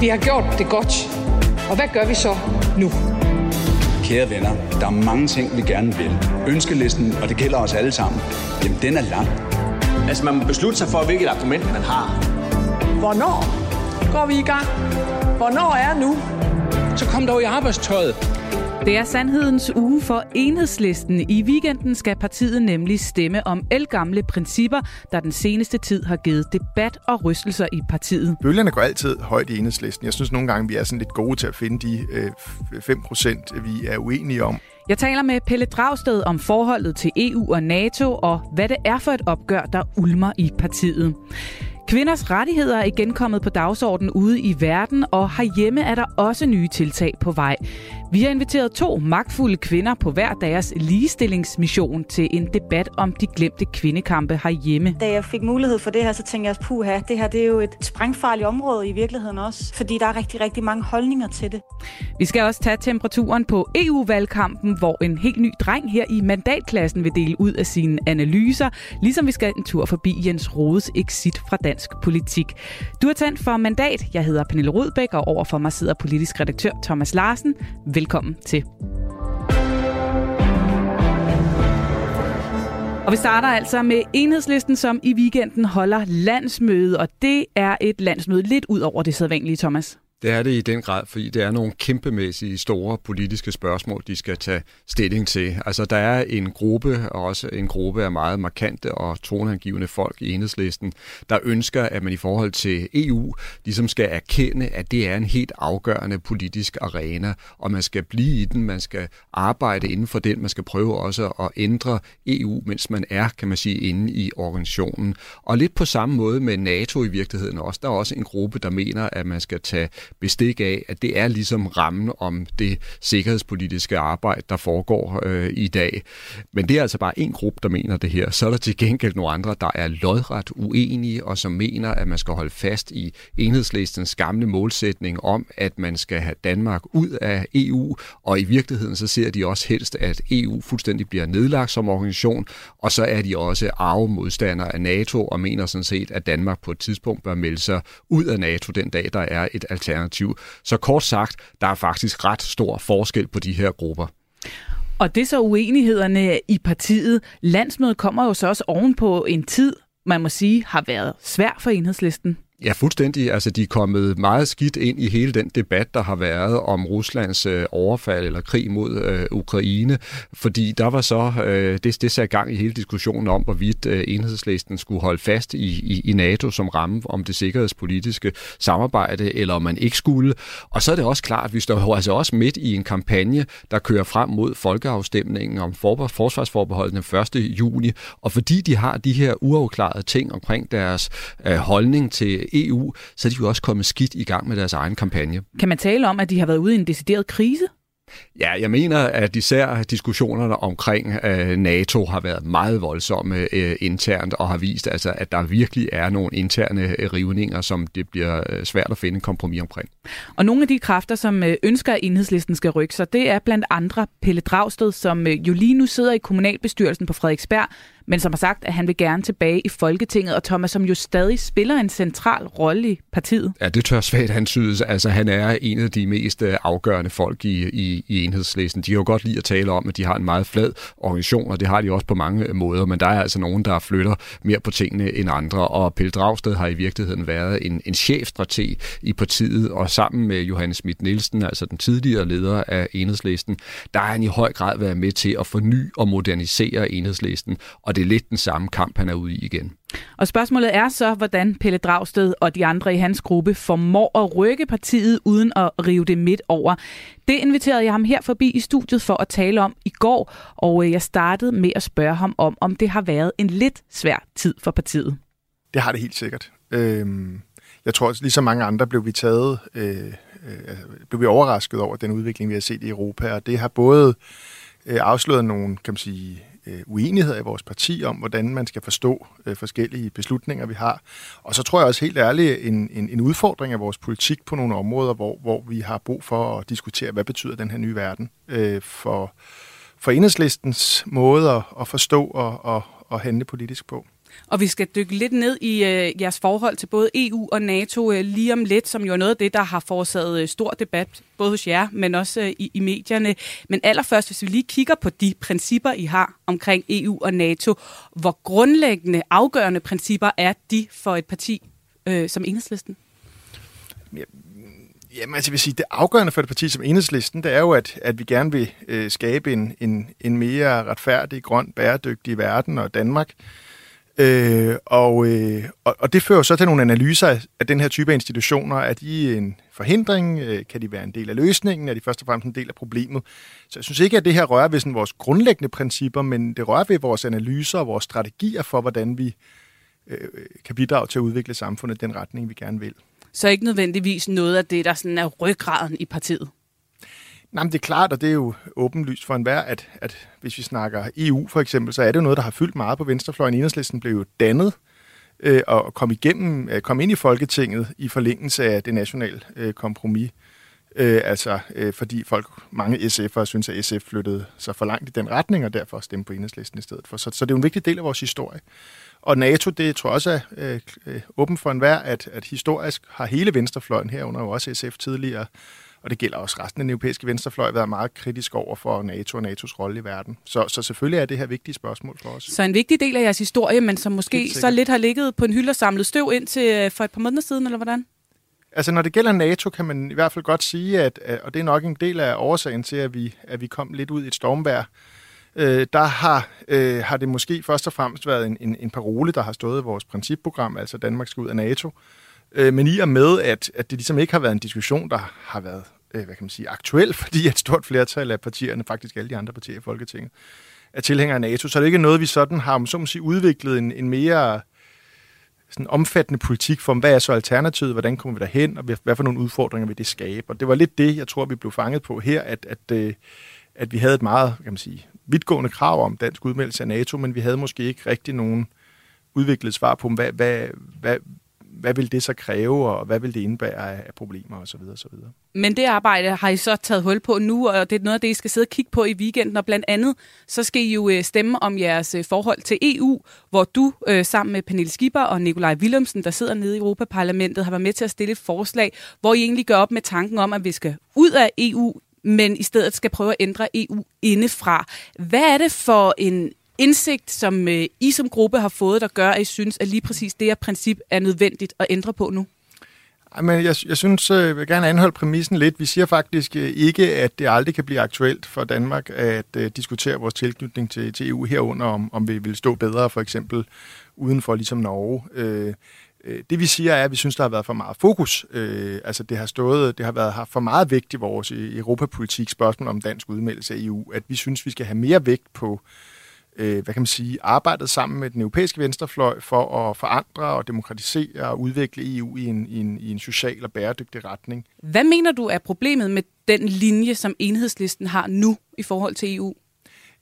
Vi har gjort det godt. Og hvad gør vi så nu? Kære venner, der er mange ting, vi gerne vil. Ønskelisten, og det gælder os alle sammen, jamen den er lang. Altså man må beslutte sig for, hvilket argument man har. Hvornår går vi i gang? Hvornår er nu? Så kom dog i arbejdstøjet. Det er sandhedens uge for enhedslisten. I weekenden skal partiet nemlig stemme om elgamle principper, der den seneste tid har givet debat og rystelser i partiet. Bølgerne går altid højt i enhedslisten. Jeg synes nogle gange, vi er sådan lidt gode til at finde de øh, 5%, vi er uenige om. Jeg taler med Pelle Dragsted om forholdet til EU og NATO, og hvad det er for et opgør, der ulmer i partiet. Kvinders rettigheder er igen kommet på dagsordenen ude i verden, og herhjemme er der også nye tiltag på vej. Vi har inviteret to magtfulde kvinder på hver deres ligestillingsmission til en debat om de glemte kvindekampe herhjemme. Da jeg fik mulighed for det her, så tænkte jeg, puha, det her det er jo et sprængfarligt område i virkeligheden også, fordi der er rigtig, rigtig mange holdninger til det. Vi skal også tage temperaturen på EU-valgkampen, hvor en helt ny dreng her i mandatklassen vil dele ud af sine analyser, ligesom vi skal en tur forbi Jens Rodes exit fra dansk politik. Du er tændt for mandat. Jeg hedder Pernille Rudbæk, og overfor mig sidder politisk redaktør Thomas Larsen. Velkommen til. Og vi starter altså med enhedslisten, som i weekenden holder landsmøde, og det er et landsmøde lidt ud over det sædvanlige, Thomas. Det er det i den grad, fordi det er nogle kæmpemæssige store politiske spørgsmål, de skal tage stilling til. Altså, der er en gruppe, og også en gruppe af meget markante og toneangivende folk i enhedslisten, der ønsker, at man i forhold til EU ligesom skal erkende, at det er en helt afgørende politisk arena, og man skal blive i den, man skal arbejde inden for den, man skal prøve også at ændre EU, mens man er, kan man sige, inde i organisationen. Og lidt på samme måde med NATO i virkeligheden også. Der er også en gruppe, der mener, at man skal tage bestik af, at det er ligesom rammen om det sikkerhedspolitiske arbejde, der foregår øh, i dag. Men det er altså bare en gruppe, der mener det her. Så er der til gengæld nogle andre, der er lodret uenige, og som mener, at man skal holde fast i enhedslistens gamle målsætning om, at man skal have Danmark ud af EU, og i virkeligheden så ser de også helst, at EU fuldstændig bliver nedlagt som organisation, og så er de også arvemodstandere af NATO, og mener sådan set, at Danmark på et tidspunkt bør melde sig ud af NATO den dag, der er et alternativ alternativ. Så kort sagt, der er faktisk ret stor forskel på de her grupper. Og det er så uenighederne i partiet. Landsmødet kommer jo så også ovenpå en tid, man må sige, har været svær for enhedslisten. Ja, fuldstændig. Altså, de er kommet meget skidt ind i hele den debat, der har været om Ruslands øh, overfald eller krig mod øh, Ukraine, fordi der var så, øh, det, det satte gang i hele diskussionen om, hvorvidt øh, enhedslisten skulle holde fast i, i, i NATO som ramme om det sikkerhedspolitiske samarbejde, eller om man ikke skulle. Og så er det også klart, at vi står altså også midt i en kampagne, der kører frem mod folkeafstemningen om for, forsvarsforbeholdet den 1. juni, og fordi de har de her uafklarede ting omkring deres øh, holdning til EU, så er de jo også kommet skidt i gang med deres egen kampagne. Kan man tale om, at de har været ude i en decideret krise? Ja, jeg mener, at især diskussionerne omkring øh, NATO har været meget voldsomme øh, internt og har vist, altså, at der virkelig er nogle interne øh, rivninger, som det bliver øh, svært at finde kompromis omkring. Og nogle af de kræfter, som øh, ønsker, at enhedslisten skal rykke sig, det er blandt andre Pelle Dragsted, som jo lige nu sidder i kommunalbestyrelsen på Frederiksberg, men som har sagt, at han vil gerne tilbage i Folketinget, og Thomas, som jo stadig spiller en central rolle i partiet. Ja, det tør svært han synes. Altså, han er en af de mest øh, afgørende folk i, i, i enhedslæsen. De kan jo godt lide at tale om, at de har en meget flad organisation, og det har de også på mange øh, måder, men der er altså nogen, der flytter mere på tingene end andre, og Pelle Dragsted har i virkeligheden været en, en chefstrateg i partiet, og sammen med Johannes Schmidt Nielsen, altså den tidligere leder af enhedslæsen, der har han i høj grad været med til at forny og modernisere enhedslæsen, og det er lidt den samme kamp, han er ude i igen. Og spørgsmålet er så, hvordan Pelle Dragsted og de andre i hans gruppe formår at rykke partiet uden at rive det midt over. Det inviterede jeg ham her forbi i studiet for at tale om i går, og øh, jeg startede med at spørge ham om, om det har været en lidt svær tid for partiet. Det har det helt sikkert. Øhm, jeg tror også, lige så mange andre blev vi taget, øh, øh, blev vi overrasket over den udvikling, vi har set i Europa, og det har både øh, afsløret nogle, kan man sige, øh, uenigheder i vores parti om, hvordan man skal forstå øh, forskellige beslutninger, vi har. Og så tror jeg også helt ærligt, en, en, en udfordring af vores politik på nogle områder, hvor, hvor vi har brug for at diskutere, hvad betyder den her nye verden øh, for, for enhedslistens måde at, at forstå og, og, og handle politisk på. Og vi skal dykke lidt ned i øh, jeres forhold til både EU og NATO øh, lige om lidt, som jo er noget af det, der har forårsaget øh, stor debat, både hos jer, men også øh, i, i medierne. Men allerførst, hvis vi lige kigger på de principper, I har omkring EU og NATO, hvor grundlæggende, afgørende principper er de for et parti øh, som Enhedslisten? Jamen, altså, jeg vil sige, det afgørende for et parti som Enhedslisten, det er jo, at, at vi gerne vil øh, skabe en, en, en mere retfærdig, grøn, bæredygtig verden og Danmark. Øh, og, øh, og, og det fører så til nogle analyser af den her type af institutioner. Er de en forhindring? Øh, kan de være en del af løsningen? Er de først og fremmest en del af problemet? Så jeg synes ikke, at det her rører ved sådan vores grundlæggende principper, men det rører ved vores analyser og vores strategier for, hvordan vi øh, øh kan bidrage til at udvikle samfundet i den retning, vi gerne vil så ikke nødvendigvis noget af det, der sådan er ryggraden i partiet. Nej, men det er klart, og det er jo åbenlyst for enhver, at, at hvis vi snakker EU for eksempel, så er det jo noget, der har fyldt meget på venstrefløjen. Enhedslisten blev jo dannet øh, og kom igennem, øh, kom ind i Folketinget i forlængelse af det nationale øh, kompromis. Øh, altså, øh, fordi folk, mange SF'ere synes, at SF flyttede sig for langt i den retning, og derfor stemte på Enhedslisten i stedet for. Så, så det er jo en vigtig del af vores historie. Og NATO, det tror jeg også er øh, øh, åben for enhver, at, at historisk har hele venstrefløjen herunder jo også SF tidligere, og det gælder også resten af den europæiske venstrefløj, været meget kritisk over for NATO og NATO's rolle i verden. Så, så selvfølgelig er det her vigtige spørgsmål for os. Så en vigtig del af jeres historie, men som måske så lidt har ligget på en hylde og samlet støv ind til øh, for et par måneder siden, eller hvordan? Altså, når det gælder NATO, kan man i hvert fald godt sige, at, og det er nok en del af årsagen til, at vi, at vi kom lidt ud i et stormvær, øh, der har, øh, har det måske først og fremmest været en, en, en parole, der har stået i vores principprogram, altså Danmark skal ud af NATO. Øh, men i og med, at, at det ligesom ikke har været en diskussion, der har været øh, hvad kan man sige, aktuel, fordi et stort flertal af partierne, faktisk alle de andre partier i Folketinget, er tilhængere af NATO, så er det ikke noget, vi sådan har, så må sige, udviklet en, en mere sådan omfattende politik for, hvad er så alternativet, hvordan kommer vi derhen, og hvad for nogle udfordringer vil det skabe. Og det var lidt det, jeg tror, vi blev fanget på her, at, at, øh, at vi havde et meget, kan man sige, vidtgående krav om dansk udmeldelse af NATO, men vi havde måske ikke rigtig nogen udviklet svar på, hvad, hvad, hvad, hvad vil det så kræve, og hvad vil det indebære af problemer osv. osv. Men det arbejde har I så taget hul på nu, og det er noget af det, I skal sidde og kigge på i weekenden, og blandt andet så skal I jo øh, stemme om jeres øh, forhold til EU, hvor du øh, sammen med Pernille Skipper og Nikolaj Willumsen, der sidder nede i Europaparlamentet, har været med til at stille et forslag, hvor I egentlig gør op med tanken om, at vi skal ud af EU men i stedet skal prøve at ændre EU indefra. Hvad er det for en indsigt, som øh, I som gruppe har fået, der gør, at I synes, at lige præcis det her princip er nødvendigt at ændre på nu? Men jeg, jeg synes, øh, jeg vil gerne anholde præmissen lidt. Vi siger faktisk øh, ikke, at det aldrig kan blive aktuelt for Danmark at uh, diskutere vores tilknytning til, til EU herunder, om, om vi vil stå bedre for eksempel uden for ligesom Norge. Uh, det vi siger er, at vi synes, der har været for meget fokus. Øh, altså det har stået, det har været haft for meget vægt i vores europapolitik spørgsmål om dansk udmeldelse af EU, at vi synes, vi skal have mere vægt på øh, hvad kan man sige, arbejdet sammen med den europæiske venstrefløj for at forandre og demokratisere og udvikle EU i en, i en, i en social og bæredygtig retning. Hvad mener du er problemet med den linje, som enhedslisten har nu i forhold til EU?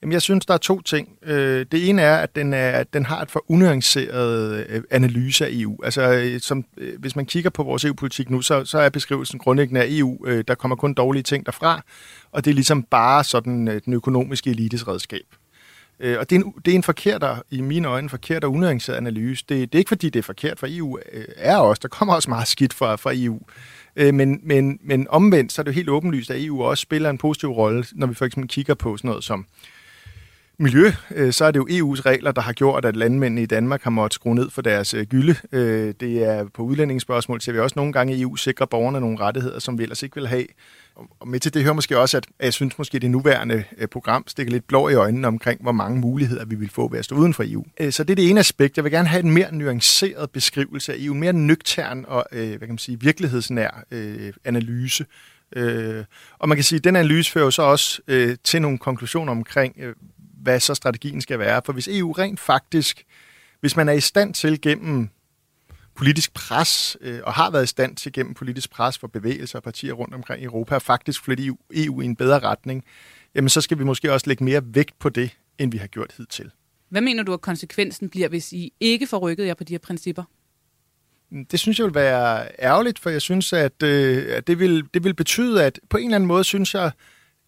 Jamen, jeg synes, der er to ting. Øh, det ene er, at den, er, at den har et for unuanceret øh, analyse af EU. Altså, øh, som, hvis man kigger på vores EU-politik nu, så, så er beskrivelsen grundlæggende af EU, der kommer kun dårlige ting derfra, og det er ligesom bare sådan den økonomiske elites redskab. Øh, Og det er, en, det er en forkert, i mine øjne, forkert og unuanceret analyse. Det, det er ikke, fordi det er forkert, for EU øh, er også. Der kommer også meget skidt fra, fra EU. Øh, men, men, men omvendt, så er det jo helt åbenlyst, at EU også spiller en positiv rolle, når vi for eksempel kigger på sådan noget som miljø, øh, så er det jo EU's regler, der har gjort, at landmændene i Danmark har måttet skrue ned for deres øh, gylde. Øh, det er på udlændingsspørgsmål, så vi også nogle gange at EU sikrer borgerne nogle rettigheder, som vi ellers ikke vil have. Og med til det hører måske også, at jeg synes måske, at det nuværende øh, program stikker lidt blå i øjnene omkring, hvor mange muligheder vi vil få ved at stå uden for EU. Øh, så det er det ene aspekt. Jeg vil gerne have en mere nuanceret beskrivelse af EU, en mere nøgtern og øh, hvad kan man sige, virkelighedsnær analyse. og man kan sige, at den analyse fører jo så også til nogle konklusioner omkring, hvad så strategien skal være. For hvis EU rent faktisk, hvis man er i stand til gennem politisk pres, øh, og har været i stand til gennem politisk pres for bevægelser og partier rundt omkring i Europa, faktisk flytte EU, EU i en bedre retning, jamen så skal vi måske også lægge mere vægt på det, end vi har gjort hidtil. Hvad mener du, at konsekvensen bliver, hvis I ikke får rykket jer på de her principper? Det synes jeg vil være ærgerligt, for jeg synes, at, øh, at det, vil, det vil betyde, at på en eller anden måde synes jeg,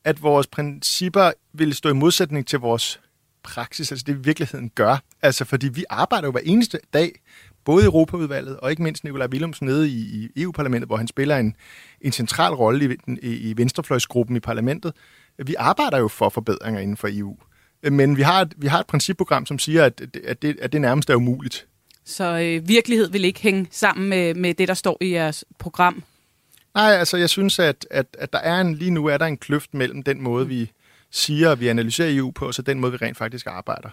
at vores principper vil stå i modsætning til vores praksis, altså det vi i virkeligheden gør. Altså fordi vi arbejder jo hver eneste dag, både i Europaudvalget og ikke mindst Nikolaj Willumsen nede i, i EU-parlamentet, hvor han spiller en, en central rolle i, i, i venstrefløjsgruppen i parlamentet. Vi arbejder jo for forbedringer inden for EU. Men vi har et, vi har et principprogram, som siger, at, at, det, at det nærmest er umuligt. Så øh, virkelighed vil ikke hænge sammen med, med det, der står i jeres program? Nej, altså jeg synes, at, at, at der er en, lige nu er der en kløft mellem den måde, vi siger, at vi analyserer EU på, og så den måde, vi rent faktisk arbejder.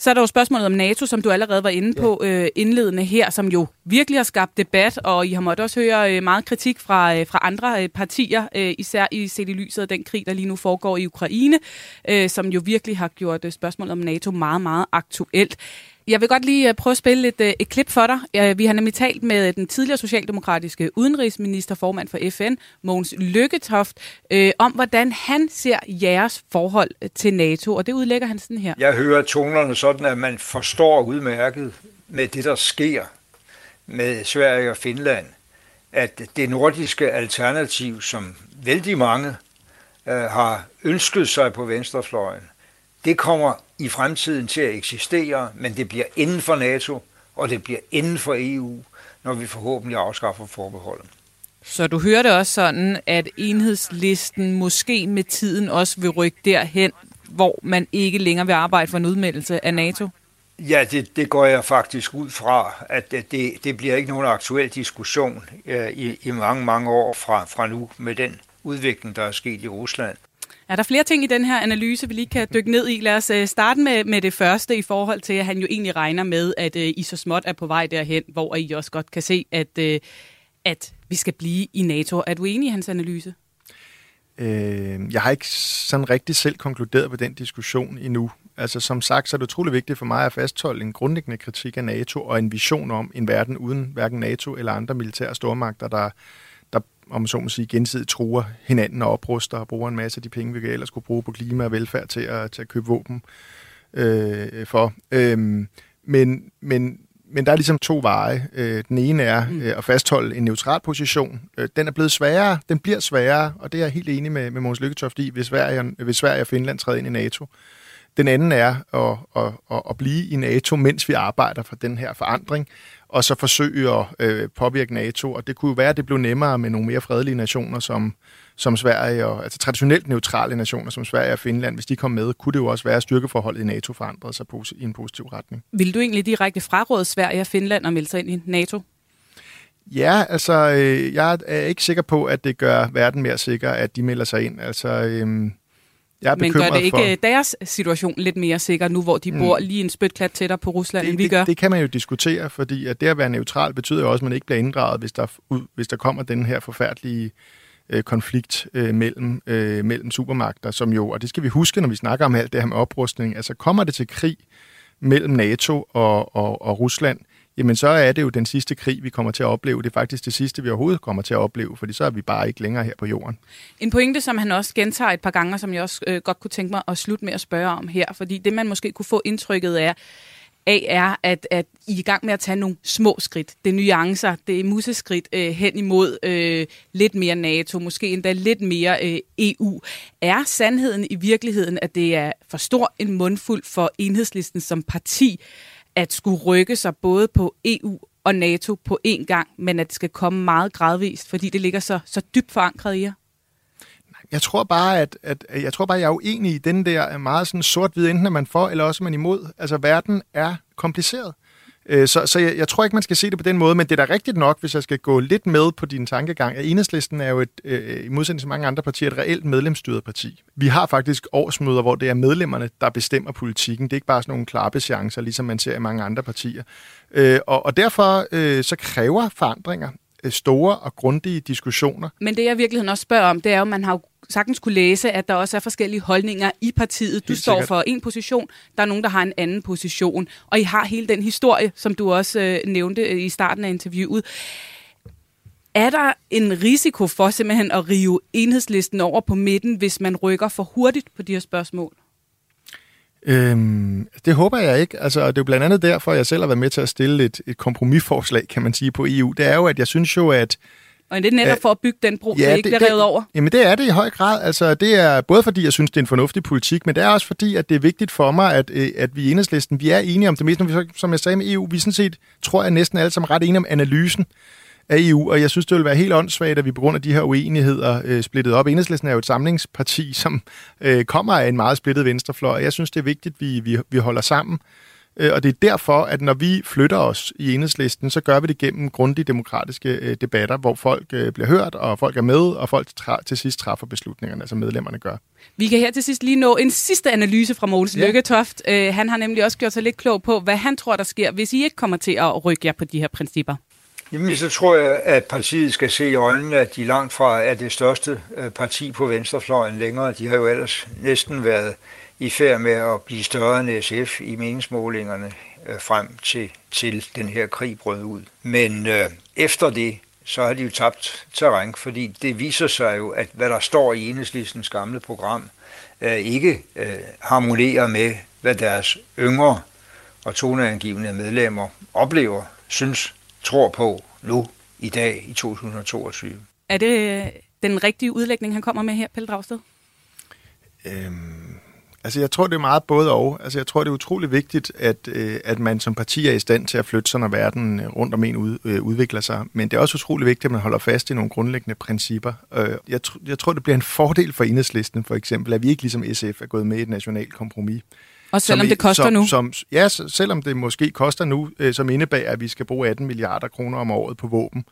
Så er der jo spørgsmålet om NATO, som du allerede var inde ja. på øh, indledende her, som jo virkelig har skabt debat, og I har måttet også høre øh, meget kritik fra, øh, fra andre øh, partier, øh, især i set i lyset af den krig, der lige nu foregår i Ukraine, øh, som jo virkelig har gjort øh, spørgsmålet om NATO meget, meget aktuelt. Jeg vil godt lige øh, prøve at spille et, øh, et klip for dig. Vi har nemlig talt med øh, den tidligere socialdemokratiske udenrigsminister, formand for FN, Mogens Lykketoft, øh, om hvordan han ser jeres forhold til NATO, og det udlægger han sådan her. Jeg hører tonerne sådan, at man forstår udmærket med det, der sker med Sverige og Finland, at det nordiske alternativ, som vældig mange øh, har ønsket sig på venstrefløjen, det kommer i fremtiden til at eksistere, men det bliver inden for NATO, og det bliver inden for EU, når vi forhåbentlig afskaffer forbeholdet. Så du hører det også sådan, at enhedslisten måske med tiden også vil rykke derhen, hvor man ikke længere vil arbejde for en udmeldelse af NATO? Ja, det, det går jeg faktisk ud fra, at det, det bliver ikke nogen aktuel diskussion uh, i, i mange, mange år fra, fra nu med den udvikling, der er sket i Rusland. Er der flere ting i den her analyse, vi lige kan dykke ned i? Lad os øh, starte med, med det første i forhold til, at han jo egentlig regner med, at uh, I så småt er på vej derhen, hvor I også godt kan se, at, uh, at vi skal blive i NATO. Er du enig i hans analyse? Øh, jeg har ikke sådan rigtig selv konkluderet på den diskussion endnu. Altså som sagt, så er det utrolig vigtigt for mig at fastholde en grundlæggende kritik af NATO og en vision om en verden uden hverken NATO eller andre militære stormagter, der om så må sige, gensidigt truer hinanden og opruster og bruger en masse af de penge, vi ellers skulle bruge på klima og velfærd til at, til at købe våben øh, for. Øhm, men, men, men der er ligesom to veje. Øh, den ene er mm. øh, at fastholde en neutral position. Øh, den er blevet sværere, den bliver sværere, og det er jeg helt enig med, med Måns Lykketoft i, hvis Sverige, hvis Sverige og Finland træder ind i NATO. Den anden er at, at, at, at blive i NATO, mens vi arbejder for den her forandring og så forsøge at øh, påvirke NATO. Og det kunne jo være, at det blev nemmere med nogle mere fredelige nationer som, som Sverige, og, altså traditionelt neutrale nationer som Sverige og Finland. Hvis de kom med, kunne det jo også være, at styrkeforholdet i NATO forandrede sig i en positiv retning. Vil du egentlig direkte fraråde Sverige og Finland at melde sig ind i NATO? Ja, altså, øh, jeg er ikke sikker på, at det gør verden mere sikker, at de melder sig ind. Altså, øh, jeg er Men gør det ikke for... deres situation lidt mere sikker nu, hvor de mm. bor lige en spytklat tættere på Rusland, det, end vi det, gør? Det kan man jo diskutere, fordi at det at være neutral betyder jo også, at man ikke bliver inddraget, hvis der, hvis der kommer den her forfærdelige øh, konflikt øh, mellem, øh, mellem supermagter, som jo, og det skal vi huske, når vi snakker om alt det her med oprustning, altså kommer det til krig mellem NATO og, og, og Rusland, jamen så er det jo den sidste krig, vi kommer til at opleve. Det er faktisk det sidste, vi overhovedet kommer til at opleve, fordi så er vi bare ikke længere her på jorden. En pointe, som han også gentager et par gange, som jeg også øh, godt kunne tænke mig at slutte med at spørge om her, fordi det, man måske kunne få indtrykket af, af er, at, at I er i gang med at tage nogle små skridt. Det er nuancer, det er museskridt øh, hen imod øh, lidt mere NATO, måske endda lidt mere øh, EU. Er sandheden i virkeligheden, at det er for stor en mundfuld for enhedslisten som parti, at skulle rykke sig både på EU og NATO på én gang, men at det skal komme meget gradvist, fordi det ligger så, så dybt forankret i jer? Jeg tror bare, at, at jeg tror bare, jeg er uenig i den der meget sådan sort-hvid, enten er man for, eller også er man imod. Altså, verden er kompliceret. Øh, så, så jeg, jeg tror ikke, man skal se det på den måde, men det er da rigtigt nok, hvis jeg skal gå lidt med på din tankegang, at Enhedslisten er jo et, øh, i modsætning til mange andre partier, et reelt medlemsstyret parti. Vi har faktisk årsmøder, hvor det er medlemmerne, der bestemmer politikken. Det er ikke bare sådan nogle klappechancer, ligesom man ser i mange andre partier. Øh, og, og derfor øh, så kræver forandringer øh, store og grundige diskussioner. Men det jeg virkelig også spørger om, det er jo, man har sagtens kunne læse, at der også er forskellige holdninger i partiet. Du Helt står sikkert. for en position, der er nogen, der har en anden position, og I har hele den historie, som du også øh, nævnte øh, i starten af interviewet. Er der en risiko for simpelthen at rive enhedslisten over på midten, hvis man rykker for hurtigt på de her spørgsmål? Øhm, det håber jeg ikke. Altså, det er jo blandt andet derfor, jeg selv har været med til at stille et, et kompromisforslag, kan man sige, på EU. Det er jo, at jeg synes jo, at Og er det netop for at bygge den bro, ja, så ikke det, bliver revet over? Jamen det er det i høj grad. Altså, det er både fordi, jeg synes, det er en fornuftig politik, men det er også fordi, at det er vigtigt for mig, at, øh, at vi i enhedslisten, vi er enige om det meste. Som jeg sagde med EU, vi sådan set, tror jeg næsten alle sammen ret enige om analysen af EU, og jeg synes, det vil være helt åndssvagt, at vi på grund af de her uenigheder øh, splittet op. Enhedslisten er jo et samlingsparti, som øh, kommer af en meget splittet venstrefløj, og jeg synes, det er vigtigt, at vi, vi, vi holder sammen. Øh, og det er derfor, at når vi flytter os i enhedslisten, så gør vi det gennem grundige demokratiske øh, debatter, hvor folk øh, bliver hørt, og folk er med, og folk til sidst træffer beslutningerne, altså medlemmerne gør. Vi kan her til sidst lige nå en sidste analyse fra Mogens ja. Lykketoft. han har nemlig også gjort sig lidt klog på, hvad han tror, der sker, hvis I ikke kommer til at rykke jer på de her principper. Jamen, så tror jeg, at partiet skal se i øjnene, at de langt fra er det største parti på venstrefløjen længere. De har jo ellers næsten været i færd med at blive større end SF i meningsmålingerne øh, frem til, til den her krig brød ud. Men øh, efter det, så har de jo tabt terræn, fordi det viser sig jo, at hvad der står i enhedslistens gamle program, øh, ikke øh, harmonerer med, hvad deres yngre og toneangivende medlemmer oplever, synes, tror på nu i dag i 2022. Er det øh, den rigtige udlægning, han kommer med her, Pelle Dragsted? Øhm, Altså, jeg tror, det er meget både og. Altså, jeg tror, det er utrolig vigtigt, at, øh, at man som parti er i stand til at flytte sig, når verden øh, rundt om en ud, øh, udvikler sig. Men det er også utrolig vigtigt, at man holder fast i nogle grundlæggende principper. Øh, jeg, tr- jeg tror, det bliver en fordel for enhedslisten, for eksempel, at vi ikke ligesom SF er gået med i et nationalt kompromis. Og selvom som, det koster som, nu? Som, ja, selvom det måske koster nu, øh, som indebærer, at vi skal bruge 18 milliarder kroner om året på våben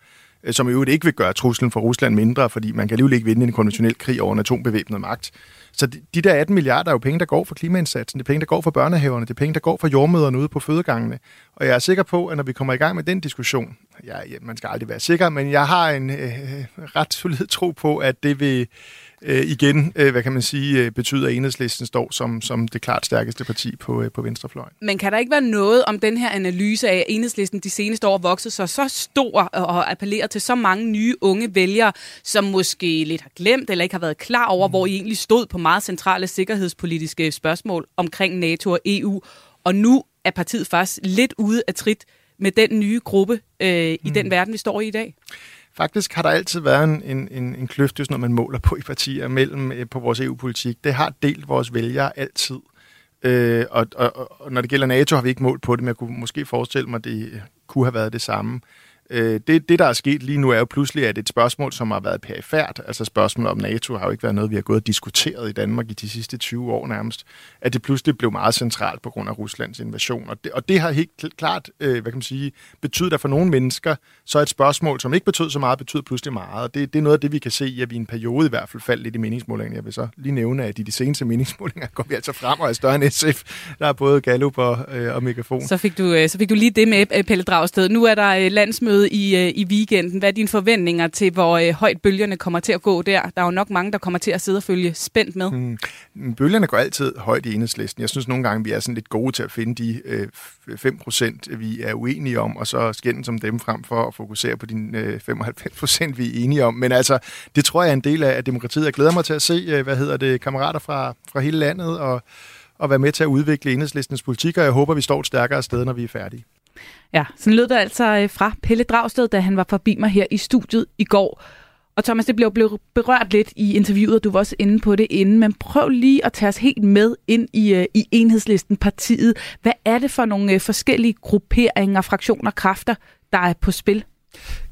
øh, som i øvrigt ikke vil gøre truslen for Rusland mindre, fordi man kan alligevel ikke vinde en konventionel krig over en atombevæbnet magt. Så de, de der 18 milliarder er jo penge, der går for klimaindsatsen, det er penge, der går for børnehaverne, det er penge, der går for jordmøderne ude på fødegangene. Og jeg er sikker på, at når vi kommer i gang med den diskussion, ja, ja man skal aldrig være sikker, men jeg har en øh, øh ret solid tro på, at det vil øh, igen, øh, hvad kan man sige, øh, betyder, at enhedslisten står som, som det klart stærkeste parti på, øh, på venstrefløjen. Men kan der ikke være noget om den her analyse af, at enhedslisten de seneste år vokset sig så stor og appellerer til så mange nye unge vælgere, som måske lidt har glemt eller ikke har været klar over, mm. hvor I egentlig stod på meget centrale sikkerhedspolitiske spørgsmål omkring NATO og EU, og nu er partiet faktisk lidt ude af trit med den nye gruppe øh, i mm. den verden, vi står i i dag? Faktisk har der altid været en, en, en, en kløft, når man måler på i partier mellem øh, på vores EU-politik. Det har delt vores vælgere altid. Øh, og, og, og når det gælder NATO, har vi ikke målt på det, men jeg kunne måske forestille mig, at det øh, kunne have været det samme. Øh, Øh, det, det, der er sket lige nu, er jo pludselig, at et spørgsmål, som har været perifært, altså spørgsmålet om NATO, har jo ikke været noget, vi har gået og diskuteret i Danmark i de sidste 20 år nærmest, at det pludselig blev meget centralt på grund af Ruslands invasion. Og det, og det har helt klart, øh, hvad kan man sige, betydet, at for nogle mennesker, så er et spørgsmål, som ikke betød så meget, betyder pludselig meget. Og det, det er noget af det, vi kan se, at vi i en periode i hvert fald faldt lidt i meningsmålingerne. Jeg vil så lige nævne, at i de seneste meningsmålinger går vi altså frem og er større end SF. Der er både Gallup og, øh, og Megafon. Så fik, du, øh, så fik du lige det med, Pelle Dragsted. Nu er der øh, landsmøde topmøde i, øh, i weekenden. Hvad er dine forventninger til, hvor øh, højt bølgerne kommer til at gå der? Der er jo nok mange, der kommer til at sidde og følge spændt med. Hmm. Mm. Bølgerne går altid højt i enhedslisten. Jeg synes nogle gange, vi er sådan lidt gode til at finde de øh, 5 procent, vi er uenige om, og så skændes som dem frem for at fokusere på de øh, 95 procent, vi er enige om. Men altså, det tror jeg er en del af demokratiet. Jeg glæder mig til at se, øh, hvad hedder det, kammerater fra, fra hele landet, og og være med til at udvikle enhedslistens politik, og jeg håber, vi står et stærkere sted, når vi er færdige. Ja, sådan lød det altså øh, fra Pelle Dragsted, da han var forbi mig her i studiet i går. Og Thomas, det blev, blev berørt lidt i interviewet, du var også inde på det inden, men prøv lige at tage os helt med ind i, øh, i enhedslisten partiet. Hvad er det for nogle øh, forskellige grupperinger, fraktioner, kræfter, der er på spil?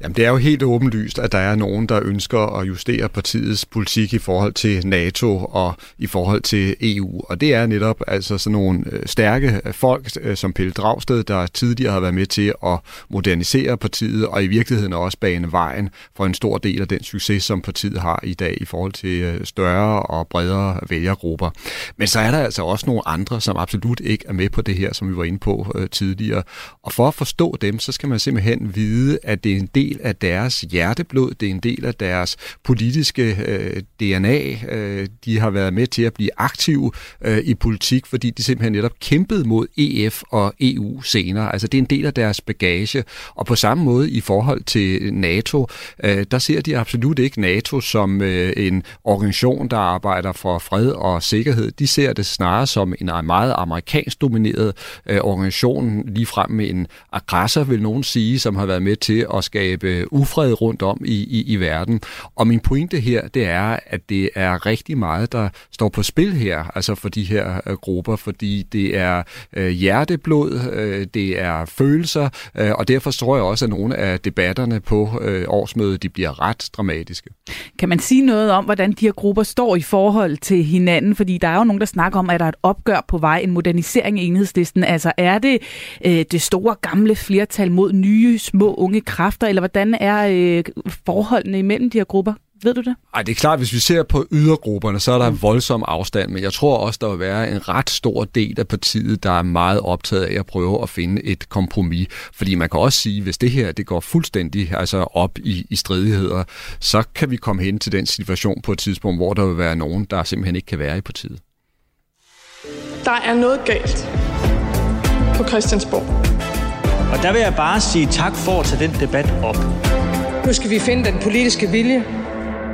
Jamen, det er jo helt åbenlyst, at der er nogen, der ønsker at justere partiets politik i forhold til NATO og i forhold til EU. Og det er netop altså sådan nogle øh, stærke øh, folk øh, som Pelle Dragsted, der tidligere har været med til at modernisere partiet og i virkeligheden også bane vejen for en stor del af den succes, som partiet har i dag i forhold til større og bredere vælgergrupper. Men så er der altså også nogle andre, som absolut ikke er med på det her, som vi var inde på tidligere. Og for at forstå dem, så skal man simpelthen vide, at det er en del af deres hjerteblod, det er en del af deres politiske øh, DNA. Øh, de har været med til at blive aktive øh, i politik, fordi de simpelthen netop kæmpede mod EF og EU senere. Altså det er en del af deres bagage. Og på samme måde i forhold til NATO, øh, der ser de absolut ikke NATO som øh, en organisation, der arbejder for fred og sikkerhed. De ser det snarere som en meget amerikansk domineret øh, organisation, lige frem med en aggressor, vil nogen sige, som har været med til at skabe ufred rundt om i, i, i verden. Og min pointe her, det er, at det er rigtig meget, der står på spil her, altså for de her øh, grupper, fordi det er øh, hjerteblod, øh, det er følelser, øh, og derfor tror jeg også, at nogle af debatterne på øh, årsmødet, de bliver ret dramatiske. Kan man sige noget om, hvordan de her grupper står i forhold til hinanden? Fordi der er jo nogen, der snakker om, at der er et opgør på vej, en modernisering af enhedslisten. Altså er det øh, det store gamle flertal mod nye, små, unge kræfter, eller hvordan er øh, forholdene imellem de her grupper? Ved du det? Ej, det er klart, hvis vi ser på ydergrupperne, så er der voldsom afstand, men jeg tror også, der vil være en ret stor del af partiet, der er meget optaget af at prøve at finde et kompromis. Fordi man kan også sige, hvis det her det går fuldstændig altså op i, i stridigheder, så kan vi komme hen til den situation på et tidspunkt, hvor der vil være nogen, der simpelthen ikke kan være i partiet. Der er noget galt på Christiansborg. Og der vil jeg bare sige tak for at tage den debat op. Nu skal vi finde den politiske vilje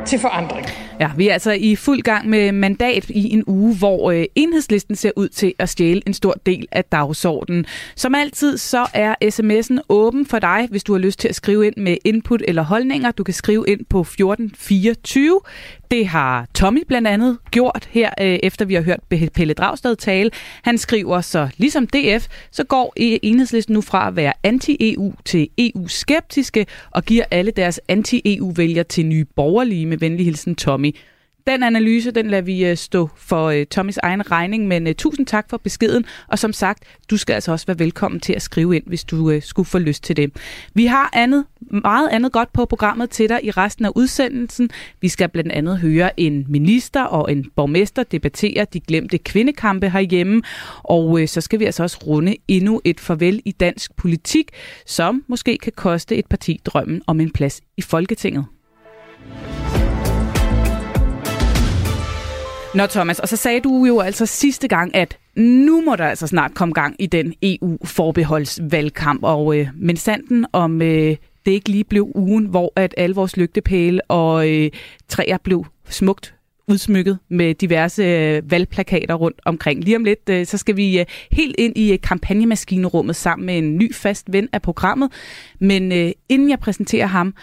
til forandring. Ja, vi er altså i fuld gang med mandat i en uge, hvor øh, enhedslisten ser ud til at stjæle en stor del af dagsordenen. Som altid, så er sms'en åben for dig, hvis du har lyst til at skrive ind med input eller holdninger. Du kan skrive ind på 1424. Det har Tommy blandt andet gjort her, øh, efter vi har hørt Pelle Dragsted tale. Han skriver, så ligesom DF, så går e- enhedslisten nu fra at være anti-EU til EU-skeptiske og giver alle deres anti-EU-vælgere til nye borgerlige med venlig hilsen Tommy. Den analyse, den lader vi øh, stå for uh, Tommys egen regning, men øh, tusind tak for beskeden, og som sagt, du skal altså også være velkommen til at skrive ind, hvis du skulle få lyst til det. Vi har andet, meget andet godt på programmet til dig i resten af udsendelsen. Vi skal blandt andet høre en minister og en borgmester debattere de glemte kvindekampe herhjemme, og så skal vi altså også runde endnu et farvel i dansk politik, som måske kan koste et parti drømmen om en plads i Folketinget. Nå Thomas, og så sagde du jo altså sidste gang, at nu må der altså snart komme gang i den EU-forbeholdsvalgkamp, og øh, men sanden om øh, det ikke lige blev ugen, hvor at alle vores lygtepæle og øh, træer blev smukt udsmykket med diverse øh, valgplakater rundt omkring. Lige om lidt, øh, så skal vi øh, helt ind i øh, kampagnemaskinerummet sammen med en ny fast ven af programmet. Men øh, inden jeg præsenterer ham,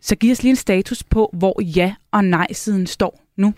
så giver os lige en status på, hvor ja- og nej-siden står nu.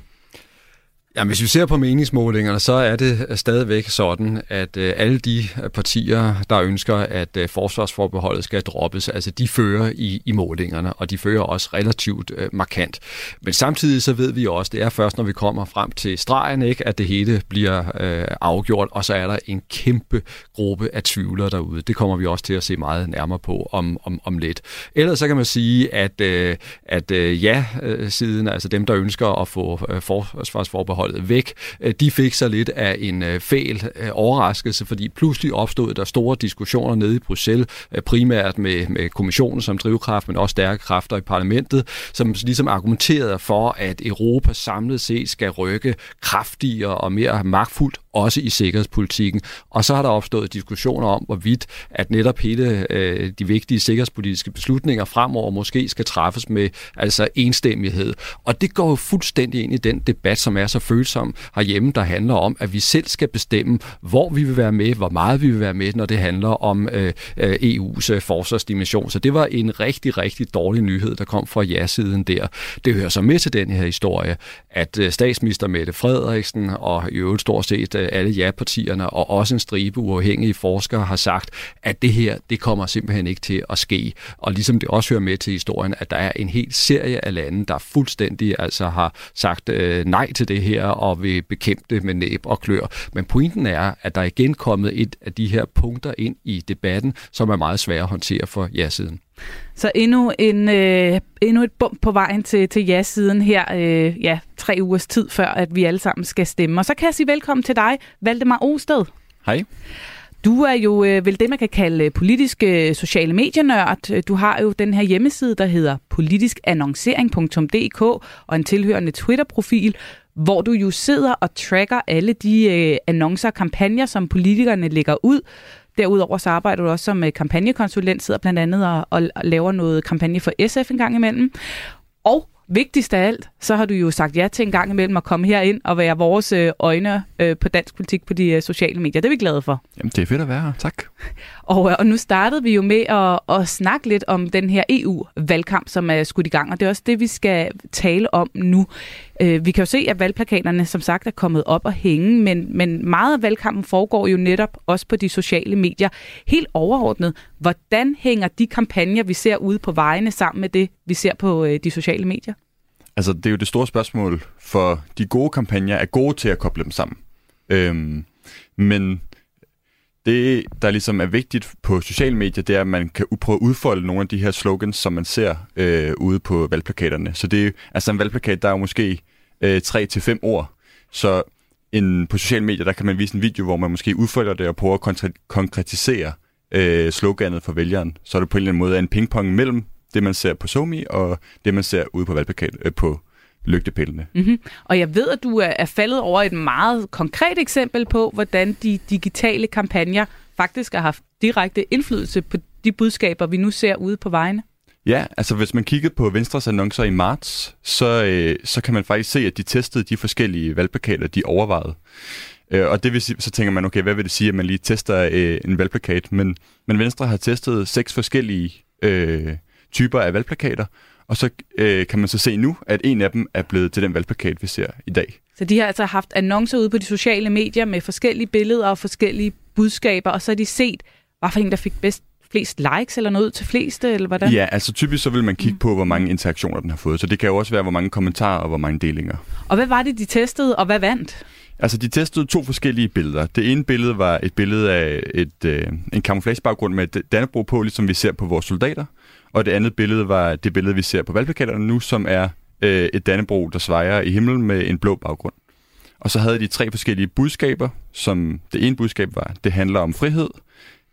Ja, hvis vi ser på meningsmålingerne, så er det øh, stadigvæk sådan, at øh, alle de øh, partier, der ønsker, at forsvarsforbeholdet skal droppes, altså de fører i, i målingerne, og de fører også relativt øh, markant. Men samtidig så ved vi også, det er først, når vi kommer frem til stregen, ikke, at det hele bliver øh, afgjort, og så er der en kæmpe gruppe af tvivlere derude. Det kommer vi også til at se meget nærmere på om, om, om lidt. Ellers så kan man sige, at, øh, at øh, ja-siden, altså dem, der ønsker at få øh, forsvarsforbeholdet holdet væk, øh, de fik så lidt af en øh, fæl øh, overraskelse, fordi pludselig opstod der store diskussioner nede i Bruxelles, primært med, med kommissionen som drivkraft, men også stærke kræfter i parlamentet, som ligesom argumenterede for, at Europa samlet set skal rykke kraftigere og mere magtfuldt også i sikkerhedspolitikken. Og så har der opstået diskussioner om, hvorvidt at netop hele øh, de vigtige sikkerhedspolitiske beslutninger fremover måske skal træffes med altså enstemmighed. Og det går jo fuldstændig ind i den debat, som er så følsom herhjemme, der handler om, at vi selv skal bestemme, hvor vi vil være med, hvor meget vi vil være med, når det handler om øh, øh EU's øh, forsvarsdimension. Så det var en rigtig, rigtig dårlig nyhed, der kom fra ja-siden der. Det hører så med til den her historie, at øh, statsminister Mette Frederiksen og i øvrigt stort set øh, Øh, alle ja-partierne og også en stribe uafhængige forskere har sagt, at det her, det kommer simpelthen ikke til at ske. Og ligesom det også hører med til historien, at der er en hel serie af lande, der fuldstændig altså har sagt øh, nej til det her og vil bekæmpe det med næb og klør. Men pointen er, at der er igen kommet et af de her punkter ind i debatten, som er meget svære at håndtere for ja-siden. Så endnu, en, øh, endnu et bump på vejen til, til ja-siden her, øh, ja, tre ugers tid før, at vi alle sammen skal stemme. Og så kan jeg sige velkommen til dig, Valdemar Osted. Hej. Du er jo øh, vel det, man kan kalde politisk øh, sociale medienørd. Du har jo den her hjemmeside, der hedder politiskannoncering.dk og en tilhørende Twitter-profil, hvor du jo sidder og tracker alle de øh, annoncer og kampagner, som politikerne lægger ud. Derudover så arbejder du også som øh, kampagnekonsulent, sidder blandt andet og, og, laver noget kampagne for SF en gang imellem. Og vigtigst af alt, så har du jo sagt ja til en gang imellem at komme herind og være vores øh, øjne øh, på dansk politik på de sociale medier. Det er vi glade for. Jamen, det er fedt at være her. Tak. Og, og nu startede vi jo med at, at snakke lidt om den her EU-valgkamp, som er skudt i gang, og det er også det, vi skal tale om nu. Øh, vi kan jo se, at valgplakaterne som sagt er kommet op og hænge, men, men meget af valgkampen foregår jo netop også på de sociale medier. Helt overordnet, hvordan hænger de kampagner, vi ser ude på vejene, sammen med det, vi ser på øh, de sociale medier? Altså, det er jo det store spørgsmål, for de gode kampagner er gode til at koble dem sammen. Øhm, men det, der ligesom er vigtigt på sociale medier, det er, at man kan prøve at udfolde nogle af de her slogans, som man ser øh, ude på valgplakaterne. Så det er altså en valgplakat, der er jo måske øh, 3-5 ord. Så en, på sociale medier, der kan man vise en video, hvor man måske udfolder det og prøver at konkretisere øh, sloganet for vælgeren. Så er det på en eller anden måde en pingpong mellem det, man ser på Somi og det, man ser ude på valgplakat, øh, på lygtepælene. Mm-hmm. Og jeg ved, at du er faldet over et meget konkret eksempel på, hvordan de digitale kampagner faktisk har haft direkte indflydelse på de budskaber, vi nu ser ude på vejene. Ja, altså hvis man kiggede på Venstres annoncer i marts, så, øh, så kan man faktisk se, at de testede de forskellige valgplakater, de overvejede. Øh, og det vil sige, så tænker man, okay, hvad vil det sige, at man lige tester øh, en valgplakat? Men, men Venstre har testet seks forskellige øh, typer af valgplakater, og så øh, kan man så se nu, at en af dem er blevet til den valgplakat, vi ser i dag. Så de har altså haft annoncer ude på de sociale medier med forskellige billeder og forskellige budskaber, og så har de set, hvad for en, der fik bedst flest likes eller noget til fleste, eller hvordan? Ja, altså typisk så vil man kigge mm. på, hvor mange interaktioner den har fået. Så det kan jo også være, hvor mange kommentarer og hvor mange delinger. Og hvad var det, de testede, og hvad vandt? Altså, de testede to forskellige billeder. Det ene billede var et billede af et, øh, en camouflagebaggrund med et Dannebro på, ligesom vi ser på vores soldater. Og det andet billede var det billede, vi ser på valgplakaterne nu, som er øh, et Dannebro, der svejer i himlen med en blå baggrund. Og så havde de tre forskellige budskaber, som det ene budskab var, det handler om frihed.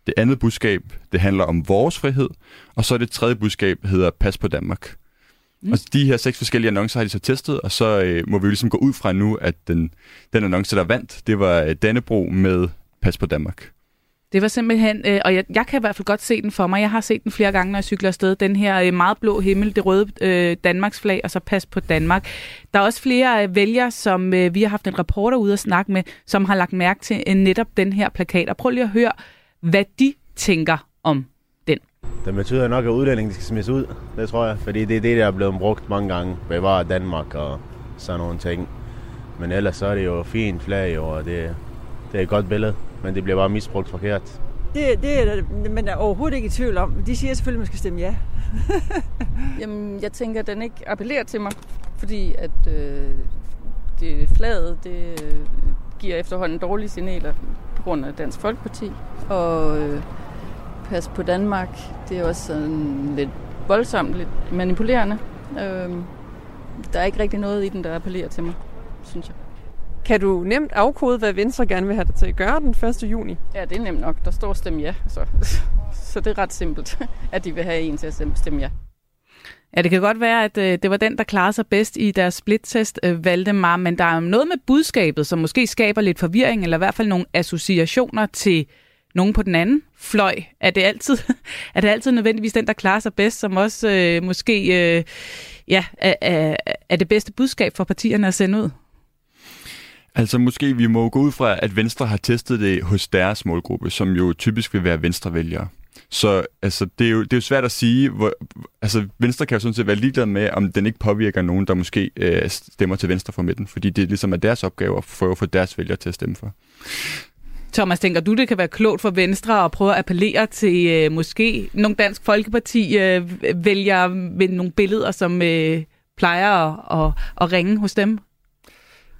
Det andet budskab, det handler om vores frihed. Og så det tredje budskab hedder Pas på Danmark. Mm. Og de her seks forskellige annoncer har de så testet, og så øh, må vi jo ligesom gå ud fra nu, at den, den annonce, der vandt, det var øh, Dannebro med Pas på Danmark. Det var simpelthen, øh, og jeg, jeg kan i hvert fald godt se den for mig. Jeg har set den flere gange, når jeg cykler afsted. Den her øh, meget blå himmel, det røde øh, Danmarks flag, og så pas på Danmark. Der er også flere øh, vælgere, som øh, vi har haft en reporter ude at snakke med, som har lagt mærke til øh, netop den her plakat. Og prøv lige at høre, hvad de tænker om den. Det betyder nok, at udlændingen skal smides ud, det tror jeg. Fordi det er det, der er blevet brugt mange gange. Bevare Danmark og sådan nogle ting. Men ellers så er det jo fint flag, og det, det er et godt billede men det bliver bare misbrugt forkert. Det, det er man er overhovedet ikke i tvivl om. De siger selvfølgelig, at man skal stemme ja. Jamen, jeg tænker, at den ikke appellerer til mig, fordi at øh, det flaget, det giver efterhånden dårlige signaler grund af Dansk Folkeparti. Og øh, pas på Danmark, det er også sådan lidt voldsomt, lidt manipulerende. Øh, der er ikke rigtig noget i den, der appellerer til mig, synes jeg. Kan du nemt afkode, hvad Venstre gerne vil have dig til at gøre den 1. juni? Ja, det er nemt nok. Der står stemme ja. Så, så det er ret simpelt, at de vil have en til at stemme ja. Ja, det kan godt være, at øh, det var den, der klarede sig bedst i deres splittest, øh, Valdemar, men der er noget med budskabet, som måske skaber lidt forvirring, eller i hvert fald nogle associationer til nogen på den anden fløj. Er det altid, er det altid nødvendigvis den, der klarer sig bedst, som også øh, måske øh, ja, er, er, er det bedste budskab for partierne at sende ud? Altså måske vi må gå ud fra, at Venstre har testet det hos deres målgruppe, som jo typisk vil være venstrevælgere. Så altså, det, er jo, det er jo svært at sige, hvor, altså Venstre kan jo sådan set være ligeglad med, om den ikke påvirker nogen, der måske øh, stemmer til venstre for midten, fordi det ligesom er deres opgave at få, få deres vælgere til at stemme for. Thomas, tænker du, det kan være klogt for Venstre at prøve at appellere til øh, måske nogle Dansk Folkeparti øh, vælger med nogle billeder, som øh, plejer at, at, at ringe hos dem?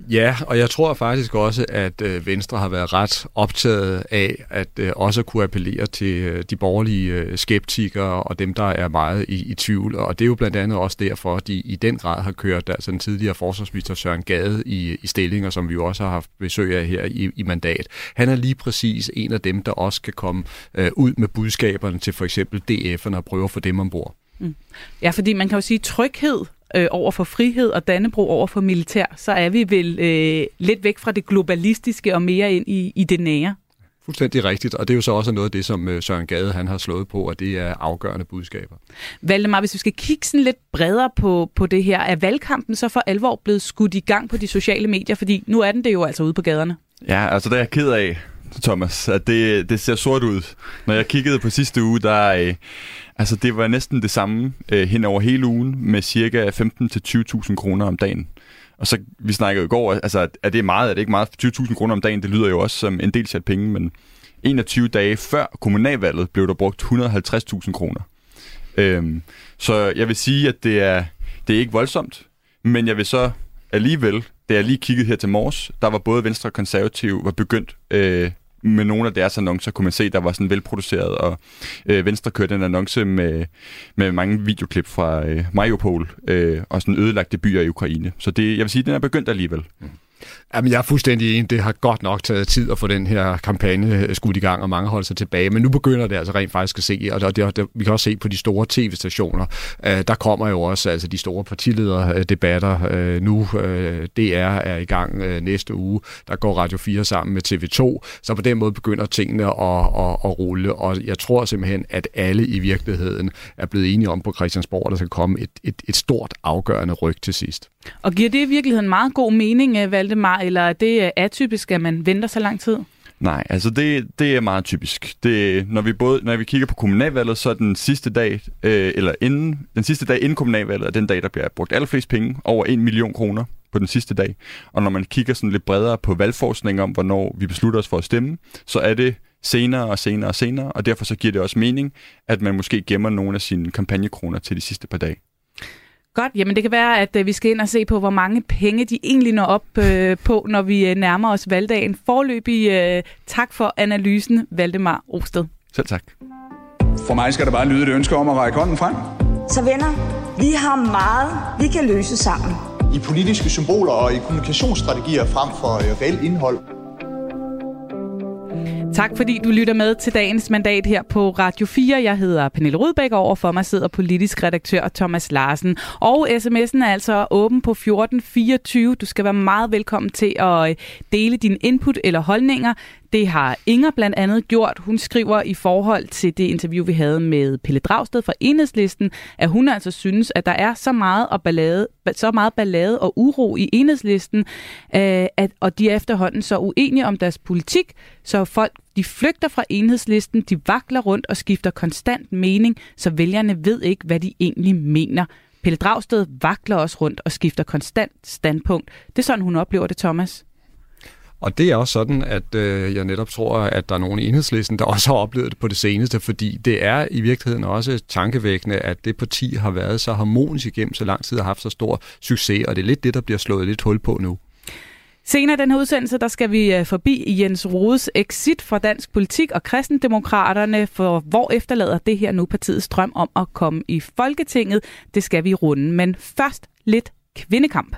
Ja, og jeg tror faktisk også, at øh, Venstre har været ret optaget af at øh, også kunne appellere til øh, de borgerlige skeptikere og dem, der er meget i, i tvivl. Og det er jo blandt andet også derfor, at de i den grad har kørt altså den tidligere forsvarsminister Søren Gade i, i stillinger, som vi jo også har haft besøg af her i, i mandat. Han er lige præcis en af dem, der også kan komme øh, ud med budskaberne til for eksempel DF'erne og prøve at få dem ombord. Mm. Ja, fordi man kan jo sige, at tryghed øh, over for frihed og Dannebro over for militær, så er vi vel øh, lidt væk fra det globalistiske og mere ind i, i det nære. Fuldstændig rigtigt, og det er jo så også noget af det, som øh, Søren Gade han har slået på, og det er afgørende budskaber. Valdemar, hvis vi skal kigge sådan lidt bredere på, på det her, er valgkampen så for alvor blevet skudt i gang på de sociale medier? Fordi nu er den det jo altså ude på gaderne. Ja, altså det er jeg ked af, Thomas, at det, det ser sort ud. Når jeg kiggede på sidste uge, der øh, altså det var næsten det samme øh, hen over hele ugen med cirka 15-20.000 kroner om dagen. Og så, vi snakkede i går, altså er det meget, er det ikke meget? 20.000 kroner om dagen, det lyder jo også som en del sat penge, men 21 dage før kommunalvalget blev der brugt 150.000 kroner. Øhm, så jeg vil sige, at det er, det er ikke voldsomt, men jeg vil så alligevel, da jeg lige kiggede her til morges, der var både Venstre og Konservative var begyndt øh, med nogle af deres annoncer, kunne man se, der var sådan velproduceret, og øh, Venstre kørte en annonce med, med mange videoklip fra øh, Mariupol øh, og sådan ødelagte byer i Ukraine. Så det, jeg vil sige, den er begyndt alligevel. Mm. Jamen, jeg er fuldstændig enig. Det har godt nok taget tid at få den her kampagne øh, skudt i gang, og mange holder sig tilbage. Men nu begynder det altså rent faktisk at se, og det, det, vi kan også se på de store tv-stationer, øh, der kommer jo også altså de store partilederdebatter øh, nu. Øh, DR er i gang øh, næste uge. Der går Radio 4 sammen med TV2. Så på den måde begynder tingene at, at, at rulle, og jeg tror simpelthen, at alle i virkeligheden er blevet enige om på Christiansborg, at der skal komme et, et, et stort afgørende ryg til sidst. Og giver det i virkeligheden meget god mening, øh, Valdemar, eller er det øh, atypisk, at man venter så lang tid? Nej, altså det, det er meget typisk. Det, når vi både når vi kigger på kommunalvalget, så er den sidste dag, øh, eller inden, den sidste dag inden kommunalvalget, er den dag, der bliver brugt allerflest penge, over 1 million kroner på den sidste dag. Og når man kigger sådan lidt bredere på valgforskning om, hvornår vi beslutter os for at stemme, så er det senere og senere og senere, og derfor så giver det også mening, at man måske gemmer nogle af sine kampagnekroner til de sidste par dage. Godt, jamen det kan være, at øh, vi skal ind og se på, hvor mange penge de egentlig når op øh, på, når vi øh, nærmer os valgdagen. Forløbig øh, tak for analysen, Valdemar Osted. Selv tak. For mig skal der bare lyde et ønske om at række hånden frem. Så venner, vi har meget, vi kan løse sammen. I politiske symboler og i kommunikationsstrategier frem for øh, reelt indhold. Tak fordi du lytter med til dagens mandat her på Radio 4. Jeg hedder Pernille Rudbæk, og overfor mig sidder politisk redaktør Thomas Larsen. Og sms'en er altså åben på 1424. Du skal være meget velkommen til at øh, dele din input eller holdninger. Det har Inger blandt andet gjort. Hun skriver i forhold til det interview, vi havde med Pelle Dragsted fra Enhedslisten, at hun altså synes, at der er så meget, og ballade, så meget ballade og uro i Enhedslisten, øh, at, og de er efterhånden så uenige om deres politik, så folk de flygter fra enhedslisten, de vakler rundt og skifter konstant mening, så vælgerne ved ikke, hvad de egentlig mener. Pelle Dragsted vakler også rundt og skifter konstant standpunkt. Det er sådan, hun oplever det, Thomas. Og det er også sådan, at øh, jeg netop tror, at der er nogen i enhedslisten, der også har oplevet det på det seneste, fordi det er i virkeligheden også tankevækkende, at det parti har været så harmonisk igennem så lang tid og haft så stor succes, og det er lidt det, der bliver slået lidt hul på nu. Senere i den her udsendelse, der skal vi øh, forbi Jens Rodes exit fra dansk politik og kristendemokraterne, for hvor efterlader det her nu partiets drøm om at komme i Folketinget? Det skal vi runde, men først lidt kvindekamp.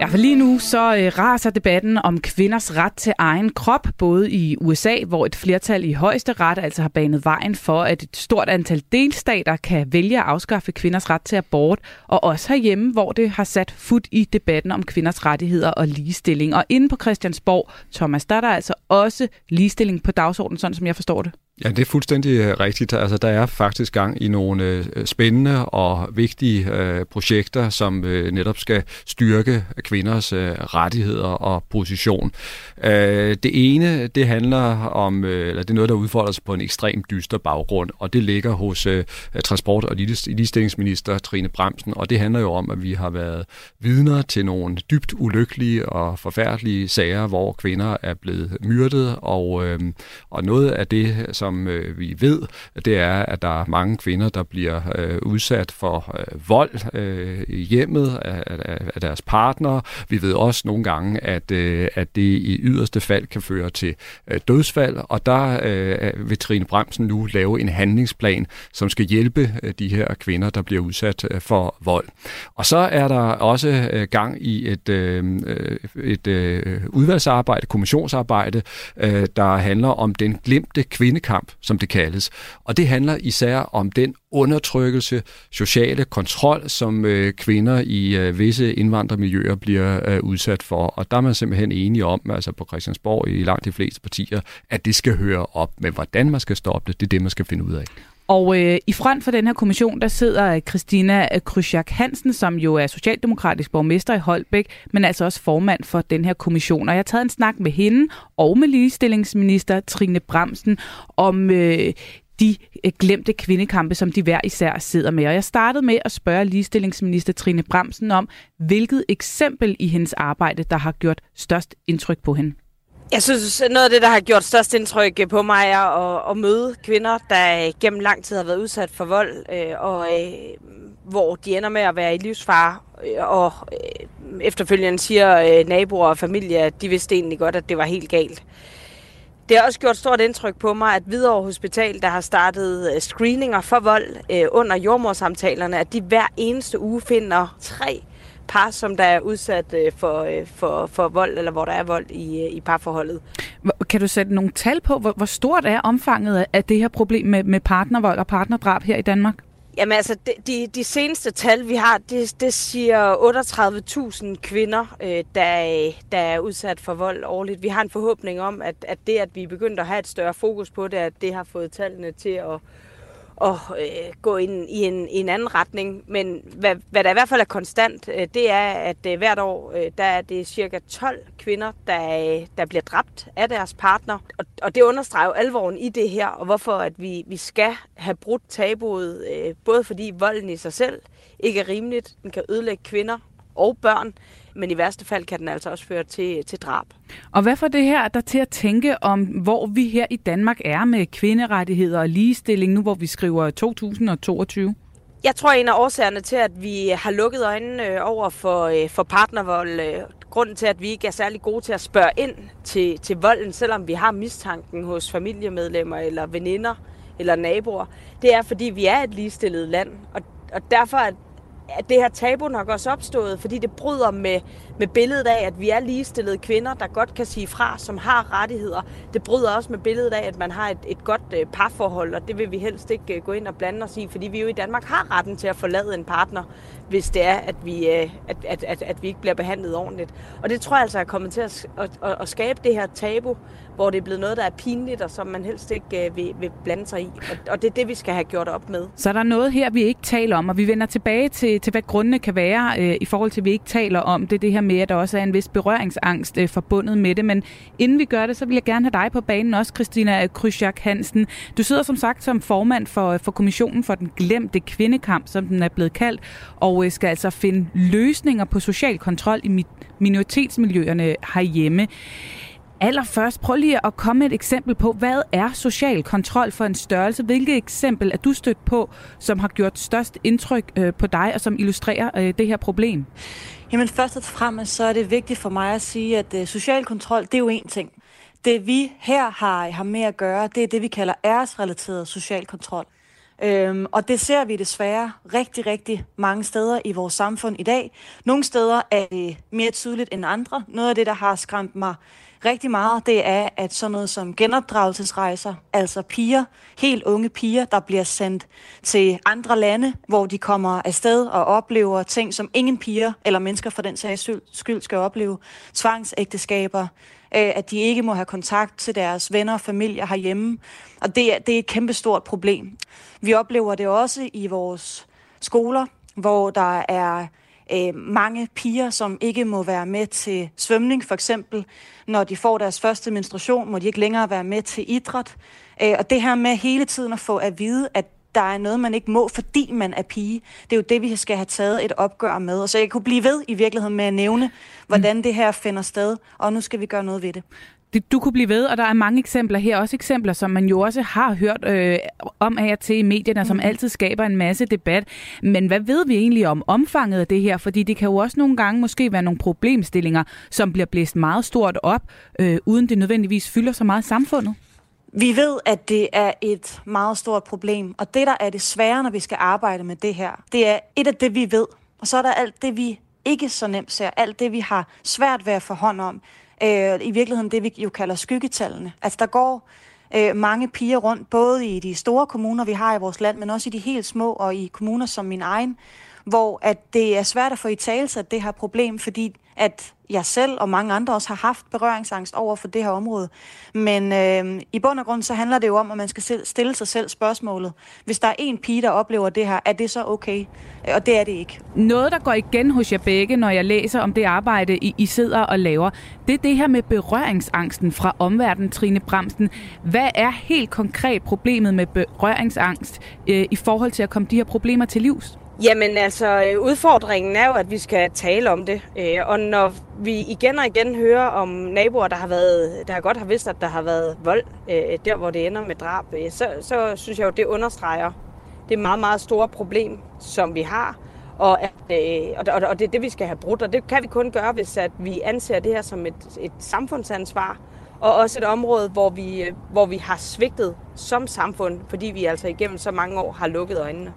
Ja, for lige nu så øh, raser debatten om kvinders ret til egen krop, både i USA, hvor et flertal i højeste ret altså har banet vejen for, at et stort antal delstater kan vælge at afskaffe kvinders ret til abort, og også herhjemme, hvor det har sat fod i debatten om kvinders rettigheder og ligestilling. Og inde på Christiansborg, Thomas, der er der altså også ligestilling på dagsordenen, sådan som jeg forstår det. Ja, det er fuldstændig øh, rigtigt. Altså, der er faktisk gang i nogle øh, spændende og vigtige øh, projekter, som øh, netop skal styrke kvinders øh, rettigheder og position. Øh, det ene, det handler om, øh, eller det er noget, der udfolder sig på en ekstremt dyster baggrund, og det ligger hos øh, transport- og ligestillingsminister Trine Bremsen, og det handler jo om, at vi har været vidner til nogle dybt ulykkelige og forfærdelige sager, hvor kvinder er blevet myrdet, og, øh, og noget af det, som som øh, vi ved, det er, at der er mange kvinder, der bliver øh, udsat for øh, vold øh, i hjemmet af, af, af deres partner. Vi ved også nogle gange, at, øh, at det i yderste fald kan føre til øh, dødsfald, og der øh, vil Trine Bremsen nu lave en handlingsplan, som skal hjælpe øh, de her kvinder, der bliver udsat øh, for vold. Og så er der også øh, gang i et, øh, øh et øh, udvalgsarbejde, kommissionsarbejde, øh, der handler om den glemte kvindekamp kamp, som det kaldes. Og det handler især om den undertrykkelse, sociale kontrol, som øh, kvinder i øh, visse indvandrermiljøer bliver øh, udsat for. Og der er man simpelthen enige om, altså på Christiansborg i langt de fleste partier, at det skal høre op. Men hvordan man skal stoppe det, det er det, man skal finde ud af. Og øh, i front for den her kommission, der sidder Christina Krysjak Hansen, som jo er socialdemokratisk borgmester i Holbæk, men altså også formand for den her kommission. Og jeg har taget en snak med hende og med ligestillingsminister Trine Bremsen om øh, de øh, glemte kvindekampe, som de hver især sidder med. Og jeg startede med at spørge ligestillingsminister Trine Bremsen om, hvilket eksempel i hendes arbejde, der har gjort størst indtryk på hende. Jeg synes, noget af det, der har gjort størst indtryk på mig, er at, at møde kvinder, der øh, gennem lang tid har været udsat for vold, øh, og øh, hvor de ender med at være i livsfare, øh, og øh, efterfølgende siger øh, naboer og familie, at de vidste egentlig godt, at det var helt galt. Det har også gjort stort indtryk på mig, at Hvidovre Hospital, der har startet øh, screeninger for vold øh, under jordmorsamtalerne, at de hver eneste uge finder tre par, som der er udsat øh, for, øh, for, for vold, eller hvor der er vold i, øh, i parforholdet. Kan du sætte nogle tal på, hvor, hvor stort er omfanget af det her problem med, med partnervold og partnerdrab her i Danmark? Jamen altså, de, de, de seneste tal, vi har, det, det siger 38.000 kvinder, øh, der, der er udsat for vold årligt. Vi har en forhåbning om, at, at det, at vi er begyndt at have et større fokus på det, at det har fået tallene til at, at øh, gå ind i en, i en anden retning. Men hvad, hvad der i hvert fald er konstant, øh, det er, at øh, hvert år øh, der er det cirka 12 kvinder, der, øh, der bliver dræbt af deres partner. Og, og det understreger jo alvoren i det her, og hvorfor at vi, vi skal have brudt tabuet, øh, både fordi volden i sig selv ikke er rimeligt, den kan ødelægge kvinder og børn, men i værste fald kan den altså også føre til, til drab. Og hvad får det her der til at tænke om, hvor vi her i Danmark er med kvinderettigheder og ligestilling, nu hvor vi skriver 2022? Jeg tror, en af årsagerne til, at vi har lukket øjnene øh, over for, øh, for partnervold, øh, grunden til, at vi ikke er særlig gode til at spørge ind til, til volden, selvom vi har mistanken hos familiemedlemmer eller veninder eller naboer, det er, fordi vi er et ligestillet land. Og, og derfor er at det her tabu nok også opstået, fordi det bryder med, med billedet af, at vi er ligestillede kvinder, der godt kan sige fra, som har rettigheder. Det bryder også med billedet af, at man har et, et godt øh, parforhold, og det vil vi helst ikke øh, gå ind og blande os i, fordi vi jo i Danmark har retten til at forlade en partner, hvis det er, at vi, øh, at, at, at, at vi ikke bliver behandlet ordentligt. Og det tror jeg altså er kommet til at, at, at, at skabe det her tabu, hvor det er blevet noget, der er pinligt, og som man helst ikke øh, vil, vil blande sig i. Og, og det er det, vi skal have gjort op med. Så er der noget her, vi ikke taler om, og vi vender tilbage til, til hvad grundene kan være, øh, i forhold til, at vi ikke taler om det. Det her med, at der også er en vis berøringsangst øh, forbundet med det. Men inden vi gør det, så vil jeg gerne have dig på banen også, Christina Krysjak Hansen. Du sidder som sagt som formand for, for Kommissionen for den glemte kvindekamp, som den er blevet kaldt, og øh, skal altså finde løsninger på social kontrol i minoritetsmiljøerne herhjemme. Allerførst, prøv lige at komme med et eksempel på, hvad er social kontrol for en størrelse? Hvilket eksempel er du stødt på, som har gjort størst indtryk øh, på dig, og som illustrerer øh, det her problem? Jamen først og fremmest, så er det vigtigt for mig at sige, at øh, social kontrol, det er jo én ting. Det vi her har, har med at gøre, det er det, vi kalder æresrelateret social kontrol. Øhm, og det ser vi desværre rigtig, rigtig mange steder i vores samfund i dag. Nogle steder er det mere tydeligt end andre. Noget af det, der har skræmt mig rigtig meget, det er, at sådan noget som genopdragelsesrejser, altså piger, helt unge piger, der bliver sendt til andre lande, hvor de kommer afsted og oplever ting, som ingen piger eller mennesker for den sags skyld skal opleve. Tvangsægteskaber, øh, at de ikke må have kontakt til deres venner og familie herhjemme. Og det er, det er et kæmpestort problem. Vi oplever det også i vores skoler, hvor der er øh, mange piger, som ikke må være med til svømning, for eksempel. Når de får deres første menstruation, må de ikke længere være med til idræt. Øh, og det her med hele tiden at få at vide, at der er noget, man ikke må, fordi man er pige. Det er jo det, vi skal have taget et opgør med. Og så jeg kunne blive ved i virkeligheden med at nævne, hvordan det her finder sted, og nu skal vi gøre noget ved det du kunne blive ved, og der er mange eksempler her, også eksempler, som man jo også har hørt øh, om af til i medierne, som mm. altid skaber en masse debat. Men hvad ved vi egentlig om omfanget af det her? Fordi det kan jo også nogle gange måske være nogle problemstillinger, som bliver blæst meget stort op, øh, uden det nødvendigvis fylder så meget samfundet. Vi ved, at det er et meget stort problem, og det, der er det svære, når vi skal arbejde med det her, det er et af det, vi ved, og så er der alt det, vi ikke så nemt ser, alt det, vi har svært ved at få hånd om. Øh, I virkeligheden det, vi jo kalder skyggetallene. Altså, der går øh, mange piger rundt, både i de store kommuner, vi har i vores land, men også i de helt små og i kommuner som min egen, hvor at det er svært at få i tale sig det her problem, fordi at jeg selv og mange andre også har haft berøringsangst over for det her område. Men øh, i bund og grund så handler det jo om, at man skal stille sig selv spørgsmålet. Hvis der er en pige, der oplever det her, er det så okay? Og det er det ikke. Noget, der går igen hos jer begge, når jeg læser om det arbejde, I, I sidder og laver, det er det her med berøringsangsten fra omverdenen, Trine Bramsen. Hvad er helt konkret problemet med berøringsangst øh, i forhold til at komme de her problemer til livs? Jamen altså, udfordringen er jo, at vi skal tale om det. Øh, og når vi igen og igen hører om naboer, der har været, der godt har vidst, at der har været vold, øh, der hvor det ender med drab, øh, så, så synes jeg jo, det understreger det meget, meget store problem, som vi har. Og, at, og, og det er det, vi skal have brudt, og det kan vi kun gøre, hvis at vi anser det her som et, et samfundsansvar, og også et område, hvor vi, hvor vi har svigtet som samfund, fordi vi altså igennem så mange år har lukket øjnene.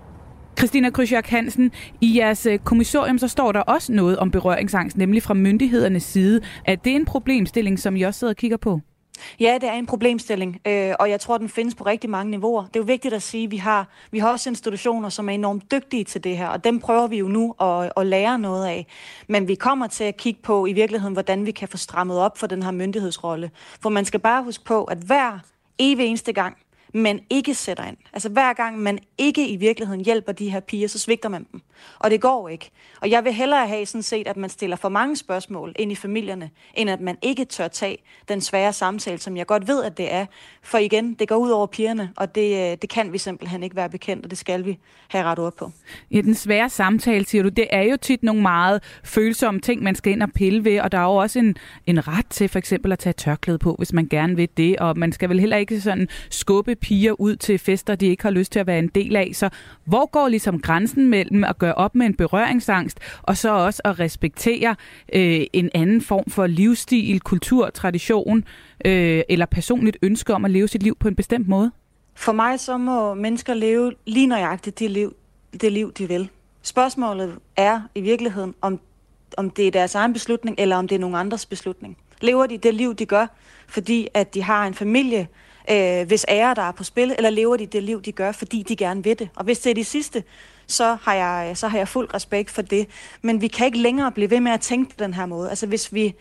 Christina Krysjak Hansen, i jeres øh, kommissorium så står der også noget om berøringsangst, nemlig fra myndighedernes side. Er det en problemstilling, som I også sidder og kigger på? Ja, det er en problemstilling, øh, og jeg tror, den findes på rigtig mange niveauer. Det er jo vigtigt at sige, at vi har, vi har også institutioner, som er enormt dygtige til det her, og dem prøver vi jo nu at, at lære noget af. Men vi kommer til at kigge på i virkeligheden, hvordan vi kan få strammet op for den her myndighedsrolle. For man skal bare huske på, at hver evig eneste gang, man ikke sætter ind. Altså hver gang man ikke i virkeligheden hjælper de her piger, så svigter man dem. Og det går ikke. Og jeg vil hellere have sådan set, at man stiller for mange spørgsmål ind i familierne, end at man ikke tør tage den svære samtale, som jeg godt ved, at det er. For igen, det går ud over pigerne, og det, øh, det kan vi simpelthen ikke være bekendt, og det skal vi have ret op på. Ja, den svære samtale, siger du, det er jo tit nogle meget følsomme ting, man skal ind og pille ved, og der er jo også en, en ret til for eksempel at tage tørklæde på, hvis man gerne vil det, og man skal vel heller ikke sådan skubbe piger ud til fester, de ikke har lyst til at være en del af. Så hvor går ligesom grænsen mellem at gøre op med en berøringsangst, og så også at respektere øh, en anden form for livsstil, kultur, tradition, øh, eller personligt ønske om at leve sit liv på en bestemt måde? For mig så må mennesker leve lige nøjagtigt det liv, det liv de vil. Spørgsmålet er i virkeligheden, om, om det er deres egen beslutning, eller om det er nogen andres beslutning. Lever de det liv, de gør, fordi at de har en familie, øh, hvis ære der er på spil, eller lever de det liv, de gør, fordi de gerne vil det. Og hvis det er de sidste, så har, jeg, så har jeg fuld respekt for det. Men vi kan ikke længere blive ved med at tænke på den her måde. Altså hvis vi,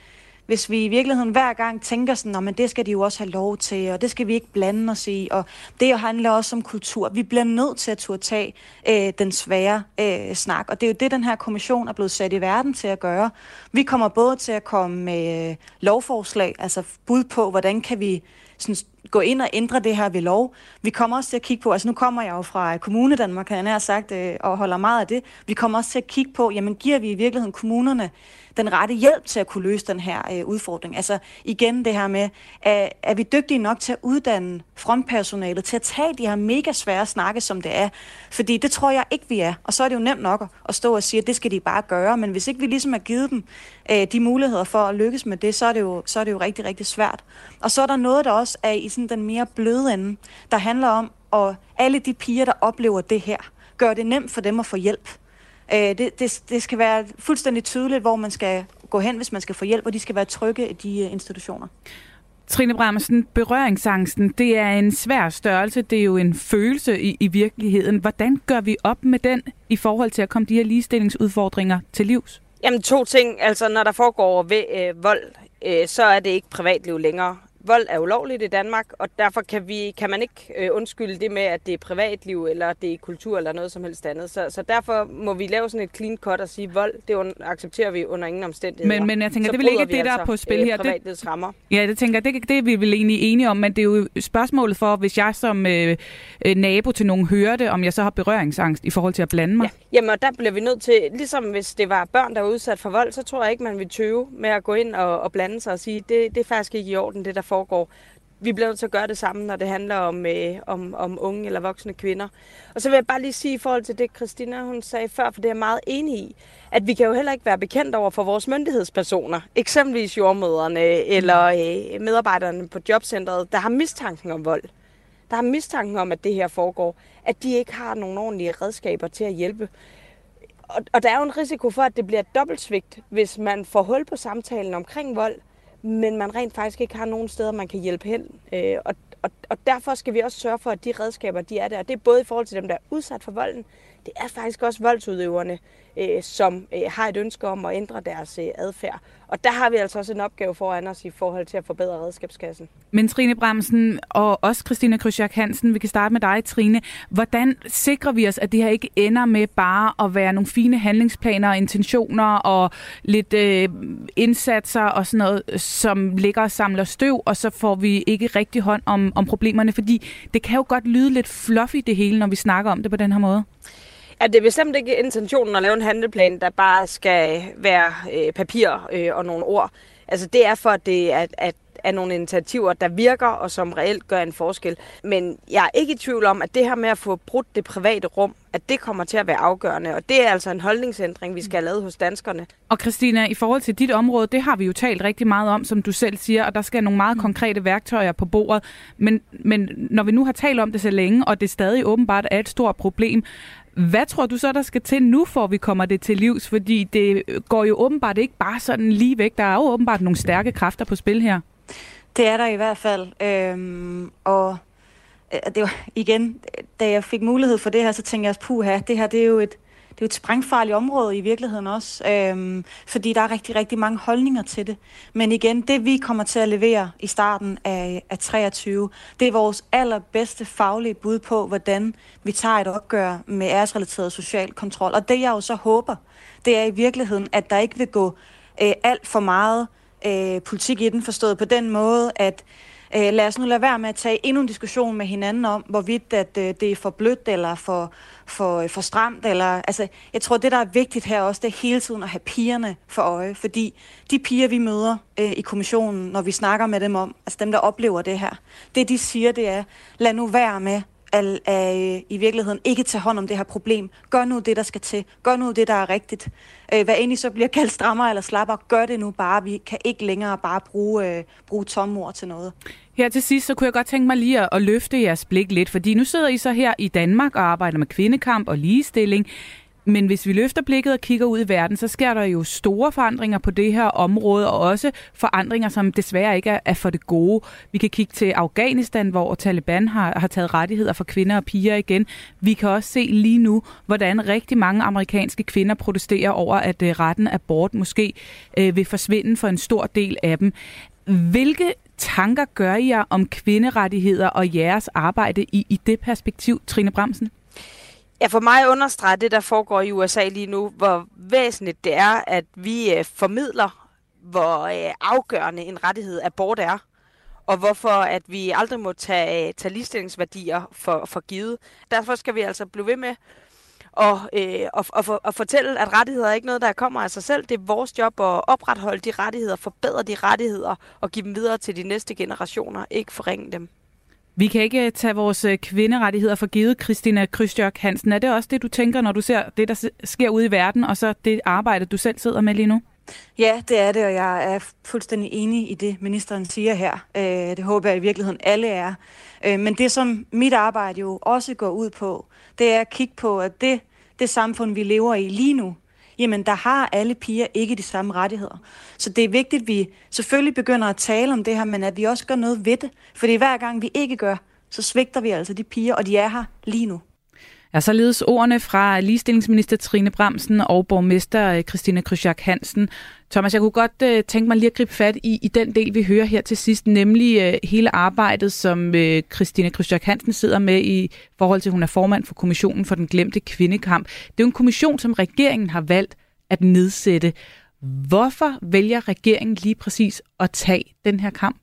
hvis vi i virkeligheden hver gang tænker sådan, at det skal de jo også have lov til, og det skal vi ikke blande os i, og det handler også om kultur. Vi bliver nødt til at turde tage øh, den svære øh, snak, og det er jo det, den her kommission er blevet sat i verden til at gøre. Vi kommer både til at komme med øh, lovforslag, altså bud på, hvordan kan vi sådan, gå ind og ændre det her ved lov. Vi kommer også til at kigge på, altså nu kommer jeg jo fra Kommune Danmark, kan jeg sagt, øh, og holder meget af det. Vi kommer også til at kigge på, jamen giver vi i virkeligheden kommunerne den rette hjælp til at kunne løse den her øh, udfordring. Altså igen det her med, er, er vi dygtige nok til at uddanne frontpersonalet til at tage de her mega svære snakke, som det er? Fordi det tror jeg ikke, vi er. Og så er det jo nemt nok at stå og sige, at det skal de bare gøre. Men hvis ikke vi ligesom har givet dem øh, de muligheder for at lykkes med det, så er det, jo, så er det jo rigtig, rigtig svært. Og så er der noget, der også er i sådan den mere bløde ende, der handler om, at alle de piger, der oplever det her, gør det nemt for dem at få hjælp. Øh, det, det, det skal være fuldstændig tydeligt, hvor man skal gå hen, hvis man skal få hjælp, og de skal være trygge i de uh, institutioner. Trine Bramsen, berøringsangsten, det er en svær størrelse, det er jo en følelse i, i virkeligheden. Hvordan gør vi op med den i forhold til at komme de her ligestillingsudfordringer til livs? Jamen to ting, altså når der foregår ved, øh, vold, øh, så er det ikke privatliv længere vold er ulovligt i Danmark, og derfor kan, vi, kan man ikke øh, undskylde det med, at det er privatliv, eller det er kultur, eller noget som helst andet. Så, så derfor må vi lave sådan et clean cut og sige, vold, det accepterer vi under ingen omstændigheder. Men, men jeg tænker, så det vel ikke det, der altså, er på spil her. Det, rammer. Ja, det tænker det, det er vi vel egentlig enige om, men det er jo spørgsmålet for, hvis jeg som øh, øh, nabo til nogen hører det, om jeg så har berøringsangst i forhold til at blande mig. Ja. Jamen, og der bliver vi nødt til, ligesom hvis det var børn, der var udsat for vold, så tror jeg ikke, man vil tøve med at gå ind og, og blande sig og sige, det, det er faktisk ikke i orden, det der foregår. Vi bliver nødt til at gøre det samme, når det handler om, øh, om, om unge eller voksne kvinder. Og så vil jeg bare lige sige i forhold til det, Christina hun sagde før, for det er jeg meget enig i, at vi kan jo heller ikke være bekendt over for vores myndighedspersoner, eksempelvis jordmøderne eller øh, medarbejderne på jobcentret, der har mistanken om vold der har mistanken om, at det her foregår, at de ikke har nogen ordentlige redskaber til at hjælpe. Og, og der er jo en risiko for, at det bliver et dobbeltsvigt, hvis man får hul på samtalen omkring vold, men man rent faktisk ikke har nogen steder, man kan hjælpe hen. Øh, og, og, og derfor skal vi også sørge for, at de redskaber, de er der. Det er både i forhold til dem, der er udsat for volden, det er faktisk også voldsudøverne, øh, som øh, har et ønske om at ændre deres øh, adfærd. Og der har vi altså også en opgave foran os i forhold til at forbedre redskabskassen. Men Trine Bremsen og også Christina Krysjak Hansen, vi kan starte med dig, Trine. Hvordan sikrer vi os, at det her ikke ender med bare at være nogle fine handlingsplaner og intentioner og lidt øh, indsatser og sådan noget, som ligger og samler støv, og så får vi ikke rigtig hånd om, om problemerne? Fordi det kan jo godt lyde lidt fluffy det hele, når vi snakker om det på den her måde. Ja, det er bestemt ikke intentionen at lave en handleplan, der bare skal være øh, papir øh, og nogle ord. Altså det er for, at det er, at er nogle initiativer, der virker og som reelt gør en forskel. Men jeg er ikke i tvivl om, at det her med at få brudt det private rum, at det kommer til at være afgørende. Og det er altså en holdningsændring, vi skal have lavet hos danskerne. Og Christina, i forhold til dit område, det har vi jo talt rigtig meget om, som du selv siger, og der skal nogle meget konkrete værktøjer på bordet. Men, men når vi nu har talt om det så længe, og det stadig åbenbart er et stort problem, hvad tror du så, der skal til nu, for vi kommer det til livs? Fordi det går jo åbenbart ikke bare sådan lige væk. Der er jo åbenbart nogle stærke kræfter på spil her. Det er der i hvert fald. Øhm, og øh, det var igen, da jeg fik mulighed for det her, så tænkte jeg også, puha, det her det er jo et, det er jo et sprængfarligt område i virkeligheden også, øhm, fordi der er rigtig, rigtig mange holdninger til det. Men igen, det vi kommer til at levere i starten af, af 23, det er vores allerbedste faglige bud på, hvordan vi tager et opgør med æresrelateret social kontrol. Og det jeg jo så håber, det er i virkeligheden, at der ikke vil gå øh, alt for meget øh, politik i den, forstået på den måde, at øh, lad os nu lade være med at tage endnu en diskussion med hinanden om, hvorvidt at, øh, det er for blødt eller for, for, for stramt. Eller, altså, jeg tror, det, der er vigtigt her også, det er hele tiden at have pigerne for øje. Fordi de piger, vi møder øh, i kommissionen, når vi snakker med dem om, altså dem, der oplever det her, det de siger, det er, lad nu være med at, at øh, i virkeligheden ikke tage hånd om det her problem. Gør nu det, der skal til. Gør nu det, der er rigtigt. Øh, hvad end I så bliver kaldt strammer eller slapper, gør det nu bare. Vi kan ikke længere bare bruge, øh, bruge tomme ord til noget. Her til sidst, så kunne jeg godt tænke mig lige at, at løfte jeres blik lidt, fordi nu sidder I så her i Danmark og arbejder med kvindekamp og ligestilling. Men hvis vi løfter blikket og kigger ud i verden, så sker der jo store forandringer på det her område, og også forandringer, som desværre ikke er, for det gode. Vi kan kigge til Afghanistan, hvor Taliban har, har taget rettigheder for kvinder og piger igen. Vi kan også se lige nu, hvordan rigtig mange amerikanske kvinder protesterer over, at øh, retten retten abort måske øh, vil forsvinde for en stor del af dem. Hvilke tanker gør I jer om kvinderettigheder og jeres arbejde i, i det perspektiv, Trine Bremsen? Ja, for mig understreger det, der foregår i USA lige nu, hvor væsentligt det er, at vi øh, formidler, hvor øh, afgørende en rettighed abort er, og hvorfor at vi aldrig må tage, øh, tage ligestillingsværdier for, for givet. Derfor skal vi altså blive ved med og, øh, og, og, for, og fortælle, at rettigheder er ikke noget, der kommer af sig selv. Det er vores job at opretholde de rettigheder, forbedre de rettigheder og give dem videre til de næste generationer, ikke forringe dem. Vi kan ikke øh, tage vores øh, kvinderettigheder for givet, Christina Krystjørk Hansen. Er det også det, du tænker, når du ser det, der sker ude i verden, og så det arbejde, du selv sidder med lige nu? Ja, det er det, og jeg er fuldstændig enig i det, ministeren siger her. Øh, det håber jeg i virkeligheden alle er. Men det, som mit arbejde jo også går ud på, det er at kigge på, at det, det samfund, vi lever i lige nu, jamen der har alle piger ikke de samme rettigheder. Så det er vigtigt, at vi selvfølgelig begynder at tale om det her, men at vi også gør noget ved det. Fordi hver gang vi ikke gør, så svigter vi altså de piger, og de er her lige nu. Ja, således ordene fra ligestillingsminister Trine Bremsen og borgmester øh, Christina Krysjak Hansen. Thomas, jeg kunne godt øh, tænke mig lige at gribe fat i, i den del, vi hører her til sidst, nemlig øh, hele arbejdet, som øh, Christina Krysjak Hansen sidder med i forhold til, at hun er formand for Kommissionen for den Glemte Kvindekamp. Det er jo en kommission, som regeringen har valgt at nedsætte. Hvorfor vælger regeringen lige præcis at tage den her kamp?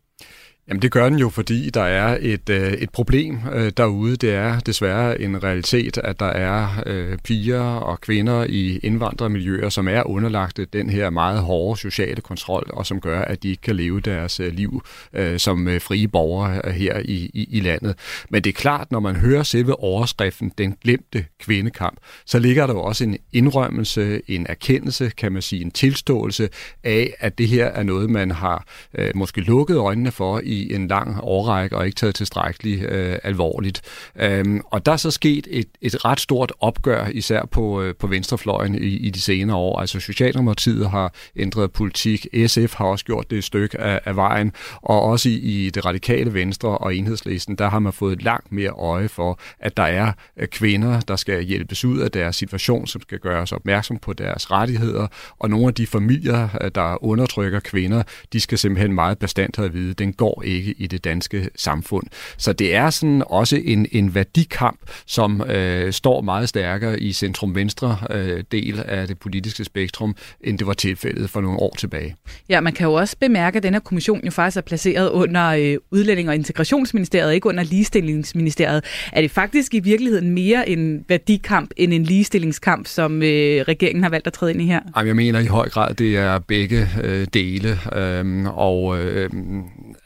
Jamen det gør den jo, fordi der er et, øh, et problem øh, derude. Det er desværre en realitet, at der er øh, piger og kvinder i indvandrermiljøer, som er underlagt den her meget hårde sociale kontrol, og som gør, at de ikke kan leve deres øh, liv øh, som øh, frie borgere øh, her i, i, i landet. Men det er klart, når man hører selve overskriften, den glemte kvindekamp, så ligger der jo også en indrømmelse, en erkendelse, kan man sige, en tilståelse af, at det her er noget, man har øh, måske lukket øjnene for i i en lang årrække og ikke taget tilstrækkeligt øh, alvorligt. Øhm, og der er så sket et, et ret stort opgør, især på, øh, på venstrefløjen i, i de senere år. Altså Socialdemokratiet har ændret politik, SF har også gjort det et stykke af, af vejen, og også i, i det radikale venstre og enhedslisten, der har man fået langt mere øje for, at der er øh, kvinder, der skal hjælpes ud af deres situation, som skal gøres opmærksom på deres rettigheder, og nogle af de familier, øh, der undertrykker kvinder, de skal simpelthen meget bestandt have at vide, den går ikke i det danske samfund. Så det er sådan også en, en værdikamp, som øh, står meget stærkere i centrum-venstre øh, del af det politiske spektrum, end det var tilfældet for nogle år tilbage. Ja, man kan jo også bemærke, at denne kommission jo faktisk er placeret under øh, Udlænding- og Integrationsministeriet, ikke under Ligestillingsministeriet. Er det faktisk i virkeligheden mere en værdikamp end en ligestillingskamp, som øh, regeringen har valgt at træde ind i her? Jamen, jeg mener i høj grad, det er begge øh, dele. Øhm, og øh,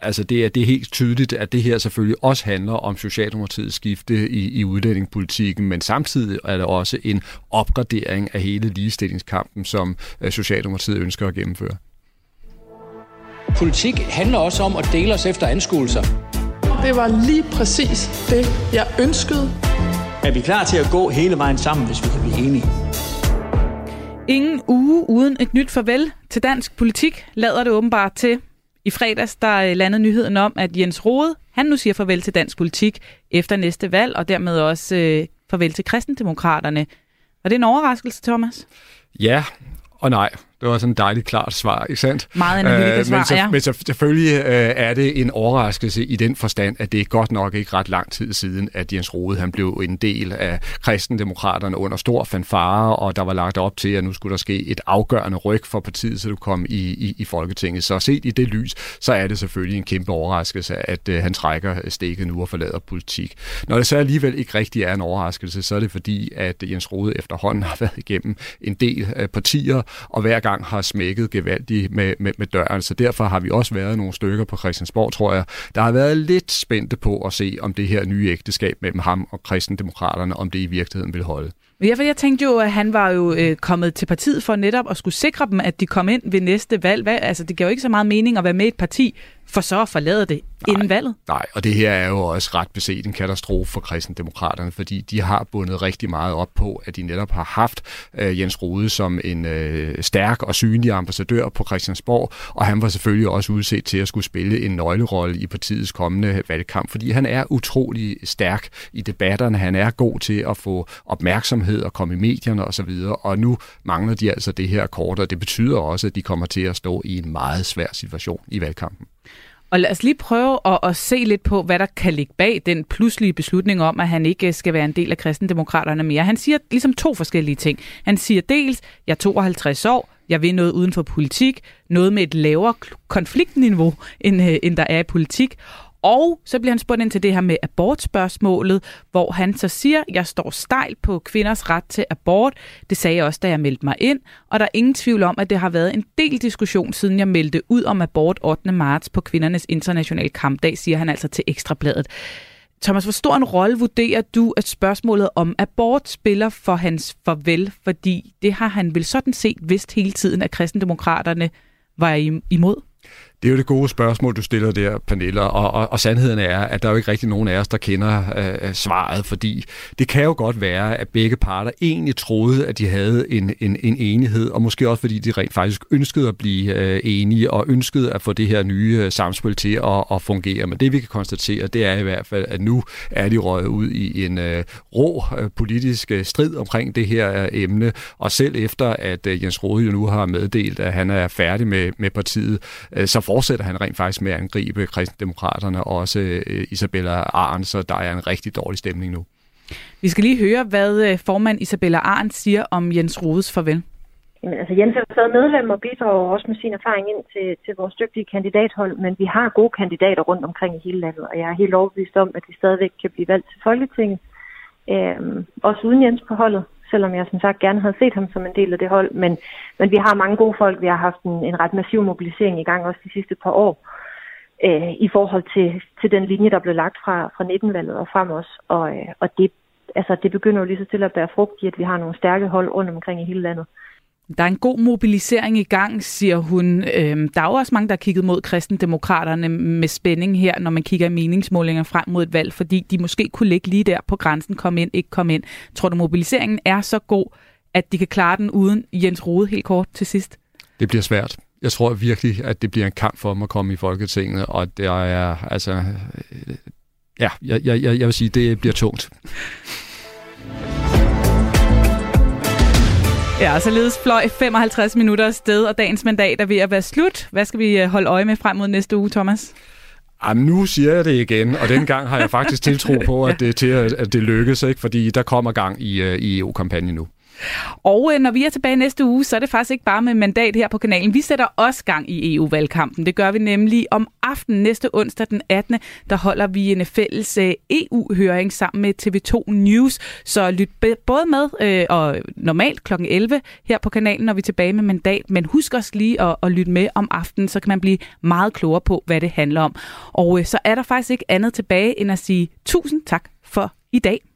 altså det er, det er helt tydeligt, at det her selvfølgelig også handler om Socialdemokratiets skifte i, i udlændingepolitikken, men samtidig er det også en opgradering af hele ligestillingskampen, som øh, Socialdemokratiet ønsker at gennemføre. Politik handler også om at dele os efter anskuelser. Det var lige præcis det, jeg ønskede. Er vi klar til at gå hele vejen sammen, hvis vi kan blive enige? Ingen uge uden et nyt farvel til dansk politik lader det åbenbart til. I fredags der øh, landede nyheden om, at Jens Rode, han nu siger farvel til dansk politik efter næste valg, og dermed også øh, farvel til kristendemokraterne. Var det en overraskelse, Thomas? Ja og nej. Det var sådan et dejligt klart svar, ikke sandt? Meget analytisk svar, så, ja. Men så, selvfølgelig øh, er det en overraskelse i den forstand, at det er godt nok ikke ret lang tid siden, at Jens Rode han blev en del af kristendemokraterne under stor fanfare, og der var lagt op til, at nu skulle der ske et afgørende ryg for partiet, så du kom i, i, i Folketinget. Så set i det lys, så er det selvfølgelig en kæmpe overraskelse, at øh, han trækker stikket nu og forlader politik. Når det så alligevel ikke rigtig er en overraskelse, så er det fordi, at Jens Rode efterhånden har været igennem en del øh, partier, og hver gang har smækket gevaldigt med, med, med døren. Så derfor har vi også været nogle stykker på Christiansborg, tror jeg, der har været lidt spændte på at se, om det her nye ægteskab mellem ham og kristendemokraterne, om det i virkeligheden vil holde. Ja, for jeg tænkte jo, at han var jo øh, kommet til partiet for netop at skulle sikre dem, at de kom ind ved næste valg. Hvad, altså, det gav jo ikke så meget mening at være med i et parti, for så at forlade det nej, inden valget. Nej, og det her er jo også ret beset en katastrofe for kristendemokraterne, fordi de har bundet rigtig meget op på, at de netop har haft øh, Jens Rode som en øh, stærk og synlig ambassadør på Christiansborg, og han var selvfølgelig også udset til at skulle spille en nøglerolle i partiets kommende valgkamp, fordi han er utrolig stærk i debatterne, han er god til at få opmærksomhed og komme i medierne osv., og, og nu mangler de altså det her kort, og det betyder også, at de kommer til at stå i en meget svær situation i valgkampen. Og lad os lige prøve at, at se lidt på, hvad der kan ligge bag den pludselige beslutning om, at han ikke øh, skal være en del af kristendemokraterne mere. Han siger ligesom to forskellige ting. Han siger dels, jeg er 52 år, jeg vil noget uden for politik, noget med et lavere konfliktniveau, end, øh, end der er i politik. Og så bliver han spurgt ind til det her med abortspørgsmålet, hvor han så siger, jeg står stejlt på kvinders ret til abort. Det sagde jeg også, da jeg meldte mig ind. Og der er ingen tvivl om, at det har været en del diskussion, siden jeg meldte ud om abort 8. marts på kvindernes internationale kampdag, siger han altså til Ekstrabladet. Thomas, hvor stor en rolle vurderer du, at spørgsmålet om abort spiller for hans farvel? Fordi det har han vel sådan set vidst hele tiden, at kristendemokraterne var imod? Det er jo det gode spørgsmål, du stiller der, Pernille, og, og, og sandheden er, at der er jo ikke rigtig nogen af os, der kender øh, svaret, fordi det kan jo godt være, at begge parter egentlig troede, at de havde en, en, en enighed, og måske også fordi de rent faktisk ønskede at blive øh, enige, og ønskede at få det her nye øh, samspil til at, at fungere. Men det vi kan konstatere, det er i hvert fald, at nu er de røget ud i en øh, rå øh, politisk øh, strid omkring det her øh, emne, og selv efter, at øh, Jens Rode jo nu har meddelt, at han er færdig med, med partiet, øh, så fortsætter han rent faktisk med at angribe kristendemokraterne og også øh, Isabella Arn, så der er en rigtig dårlig stemning nu. Vi skal lige høre, hvad øh, formand Isabella Arn siger om Jens Rodes farvel. Jamen, altså Jens er stadig medlem og bidrager også med sin erfaring ind til, til vores dygtige kandidathold, men vi har gode kandidater rundt omkring i hele landet, og jeg er helt overbevist om, at de stadigvæk kan blive valgt til Folketinget, øhm, også uden Jens på holdet selvom jeg som sagt gerne havde set ham som en del af det hold. Men, men vi har mange gode folk. Vi har haft en, en ret massiv mobilisering i gang også de sidste par år øh, i forhold til, til den linje, der blev lagt fra, fra 19-valget og frem også. Og, øh, og det, altså, det begynder jo lige så til at bære frugt i, at vi har nogle stærke hold rundt omkring i hele landet. Der er en god mobilisering i gang, siger hun. Øhm, der er jo også mange, der har kigget mod kristendemokraterne med spænding her, når man kigger i meningsmålinger frem mod et valg, fordi de måske kunne ligge lige der på grænsen, kom ind, ikke kom ind. Tror du, mobiliseringen er så god, at de kan klare den uden Jens Rode helt kort til sidst? Det bliver svært. Jeg tror virkelig, at det bliver en kamp for dem at komme i Folketinget, og det er altså... Øh, ja, jeg, jeg, jeg vil sige, det bliver tungt. Ja, således fløj 55 minutter afsted, og dagens mandat er ved at være slut. Hvad skal vi øh, holde øje med frem mod næste uge, Thomas? Jamen, nu siger jeg det igen, og dengang har jeg faktisk tiltro på, at det, til, at det lykkes, ikke? fordi der kommer gang i, øh, i EU-kampagnen nu. Og øh, når vi er tilbage næste uge, så er det faktisk ikke bare med mandat her på kanalen. Vi sætter også gang i EU-valgkampen. Det gør vi nemlig om aftenen næste onsdag den 18. Der holder vi en fælles øh, EU-høring sammen med TV2 News. Så lyt både med øh, og normalt kl. 11 her på kanalen, når vi er tilbage med mandat. Men husk også lige at, at lytte med om aftenen, så kan man blive meget klogere på, hvad det handler om. Og øh, så er der faktisk ikke andet tilbage end at sige tusind tak for i dag.